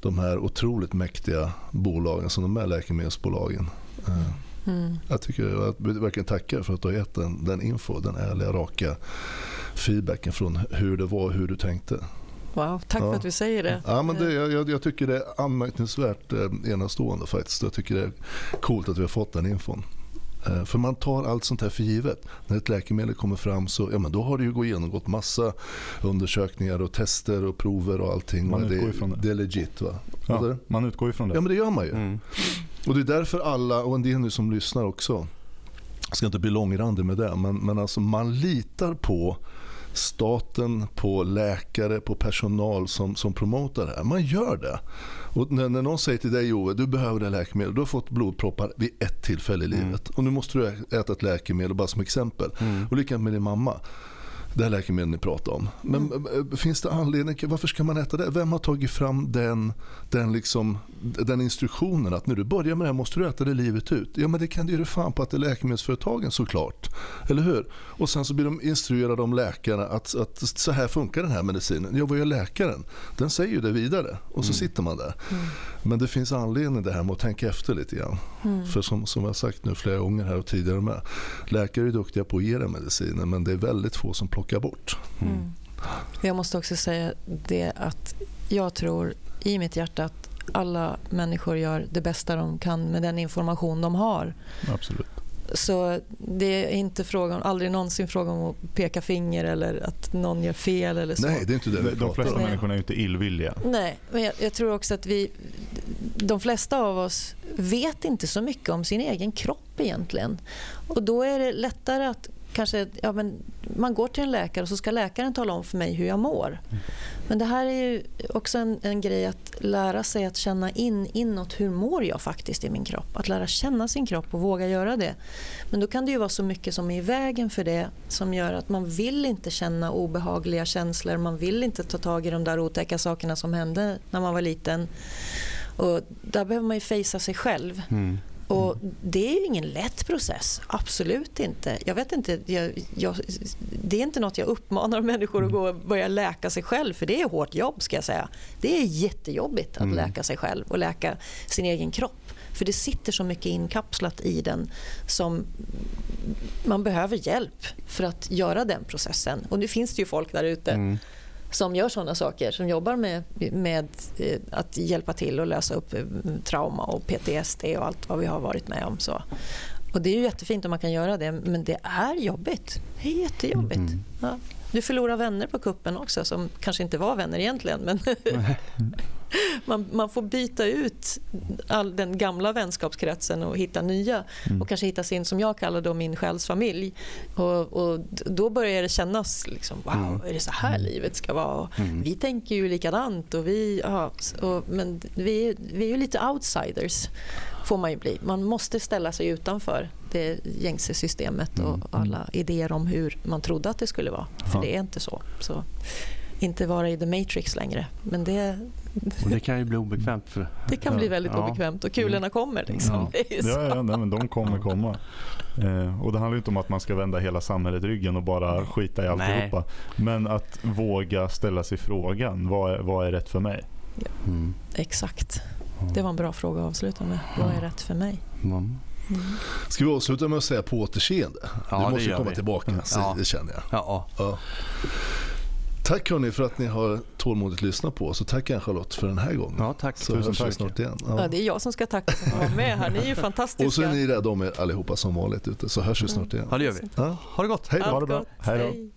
de här otroligt mäktiga bolagen som de är läkemedelsbolagen. Eh, mm. Jag tycker jag verkligen tackar för att du har gett den, den info, den ärliga, raka feedbacken från hur det var och hur du tänkte. Wow, tack ja. för att du säger det. Ja, men det, jag, jag tycker det är anmärkningsvärt eh, enastående faktiskt. Jag tycker det är coolt att vi har fått den infon. Eh, för man tar allt sånt här för givet. När ett läkemedel kommer fram så ja, men då har det ju gått igenom massa undersökningar och tester och prover och allting. Man utgår det, ifrån det. Det är legit va? Ja, man utgår ifrån det. Ja men det gör man ju. Mm. Och det är därför alla, och en del nu som lyssnar också, jag ska inte bli långrandig med det, men, men alltså man litar på staten, på läkare, på personal som, som promotar det här. Man gör det. Och när, när någon säger till dig Ove, du behöver det läkemedel. Du har fått blodproppar vid ett tillfälle i mm. livet. Och nu måste du äta ett läkemedel bara som exempel. Mm. Och likadant med din mamma det här läkemedlet ni pratar om. Men mm. finns det anledning, varför ska man äta det? Vem har tagit fram den, den, liksom, den instruktionen att när du börjar med det här måste du äta det livet ut? Ja men det kan du ju fan på att det är läkemedelsföretagen såklart. Eller hur? Och sen så blir de instruerade om läkarna att, att så här funkar den här medicinen. Ja vad gör läkaren? Den säger ju det vidare och så mm. sitter man där. Mm. Men det finns anledning det här med att tänka efter lite grann. Mm. För som, som jag sagt nu flera gånger här och tidigare med. Läkare är duktiga på att ge den medicinen men det är väldigt få som plockar bort. Mm. mm. Jag måste också säga det att jag tror i mitt hjärta att alla människor gör det bästa de kan med den information de har. Absolut. Så det är inte frågan, aldrig någonsin fråga om att peka finger eller att någon gör fel. Eller så. Nej, det är inte det De flesta om. människorna är inte illvilliga. Nej, men jag, jag, tror också att vi, de flesta av oss vet inte så mycket om sin egen kropp egentligen. Och då är det lättare att kanske, ja, men man går till en läkare och så ska läkaren tala om för mig hur jag mår. Men det här är också en, en grej att lära sig att känna in inåt hur mår jag faktiskt i min kropp. Att lära känna sin kropp och våga göra det. Men då kan det ju vara så mycket som är i vägen för det som gör att man vill inte känna obehagliga känslor. Man vill inte ta tag i de där otäcka sakerna som hände när man var liten. Och där behöver man ju fejsa sig själv. Mm. Och Det är ingen lätt process, absolut inte. Jag vet inte jag, jag, det är inte något jag uppmanar människor att gå och börja läka sig själv, för det är hårt jobb. ska jag säga. Det är jättejobbigt att mm. läka sig själv och läka sin egen kropp. För det sitter så mycket inkapslat i den som man behöver hjälp för att göra den processen. Och nu finns det ju folk där ute mm som gör sådana saker, som jobbar med, med eh, att hjälpa till att lösa upp eh, trauma och PTSD och allt vad vi har varit med om. Så. Och Det är ju jättefint om man kan göra det, men det är jobbigt. Det är jättejobbigt. Mm. Ja. Du förlorar vänner på kuppen också, som kanske inte var vänner egentligen. Men man, man, får byta ut all den gamla vänskapskretsen och hitta nya. Mm. Och kanske hitta sin, som jag kallar då min själsfamilj. Och, och då börjar det kännas, liksom, wow, mm. är det så här livet ska vara? Mm. Vi tänker ju likadant. Och vi, ja, och, men vi, vi är ju lite outsiders får man ju bli. Man måste ställa sig utanför det gängse systemet och mm. alla idéer om hur man trodde att det skulle vara. För det är inte så. så inte vara i the matrix längre. Men det, och det kan ju bli obekvämt. För, det kan bli väldigt ja. obekvämt och kulorna mm. kommer. Liksom. Ja. ja, ja nej, men de kommer komma. Eh, och Det handlar inte om att man ska vända hela samhället ryggen och bara skita i alltihopa. Men att våga ställa sig frågan, vad är, vad är rätt för mig? Ja. Mm. Exakt. Det var en bra fråga att avsluta med. Vad är rätt för mig? Mm. Ska vi avsluta med att säga på återseende? Ja, du måste ju komma vi. tillbaka, ja. det känner jag. Ja. ja. Tack hörni för att ni har tålmodigt lyssnat på oss och tack Ann-Charlotte för den här gången. Ja, tack. Så Tusen tack. snart igen. Ja. Ja. det är jag som ska tacka för att vara med här. Ni är ju fantastiska. Och så är ni rädda om er allihopa som vanligt ute så hörs vi snart igen. Ja, det gör vi. Ja. Ha det gott. Hej då. Ha det bra. Hej då. Hej.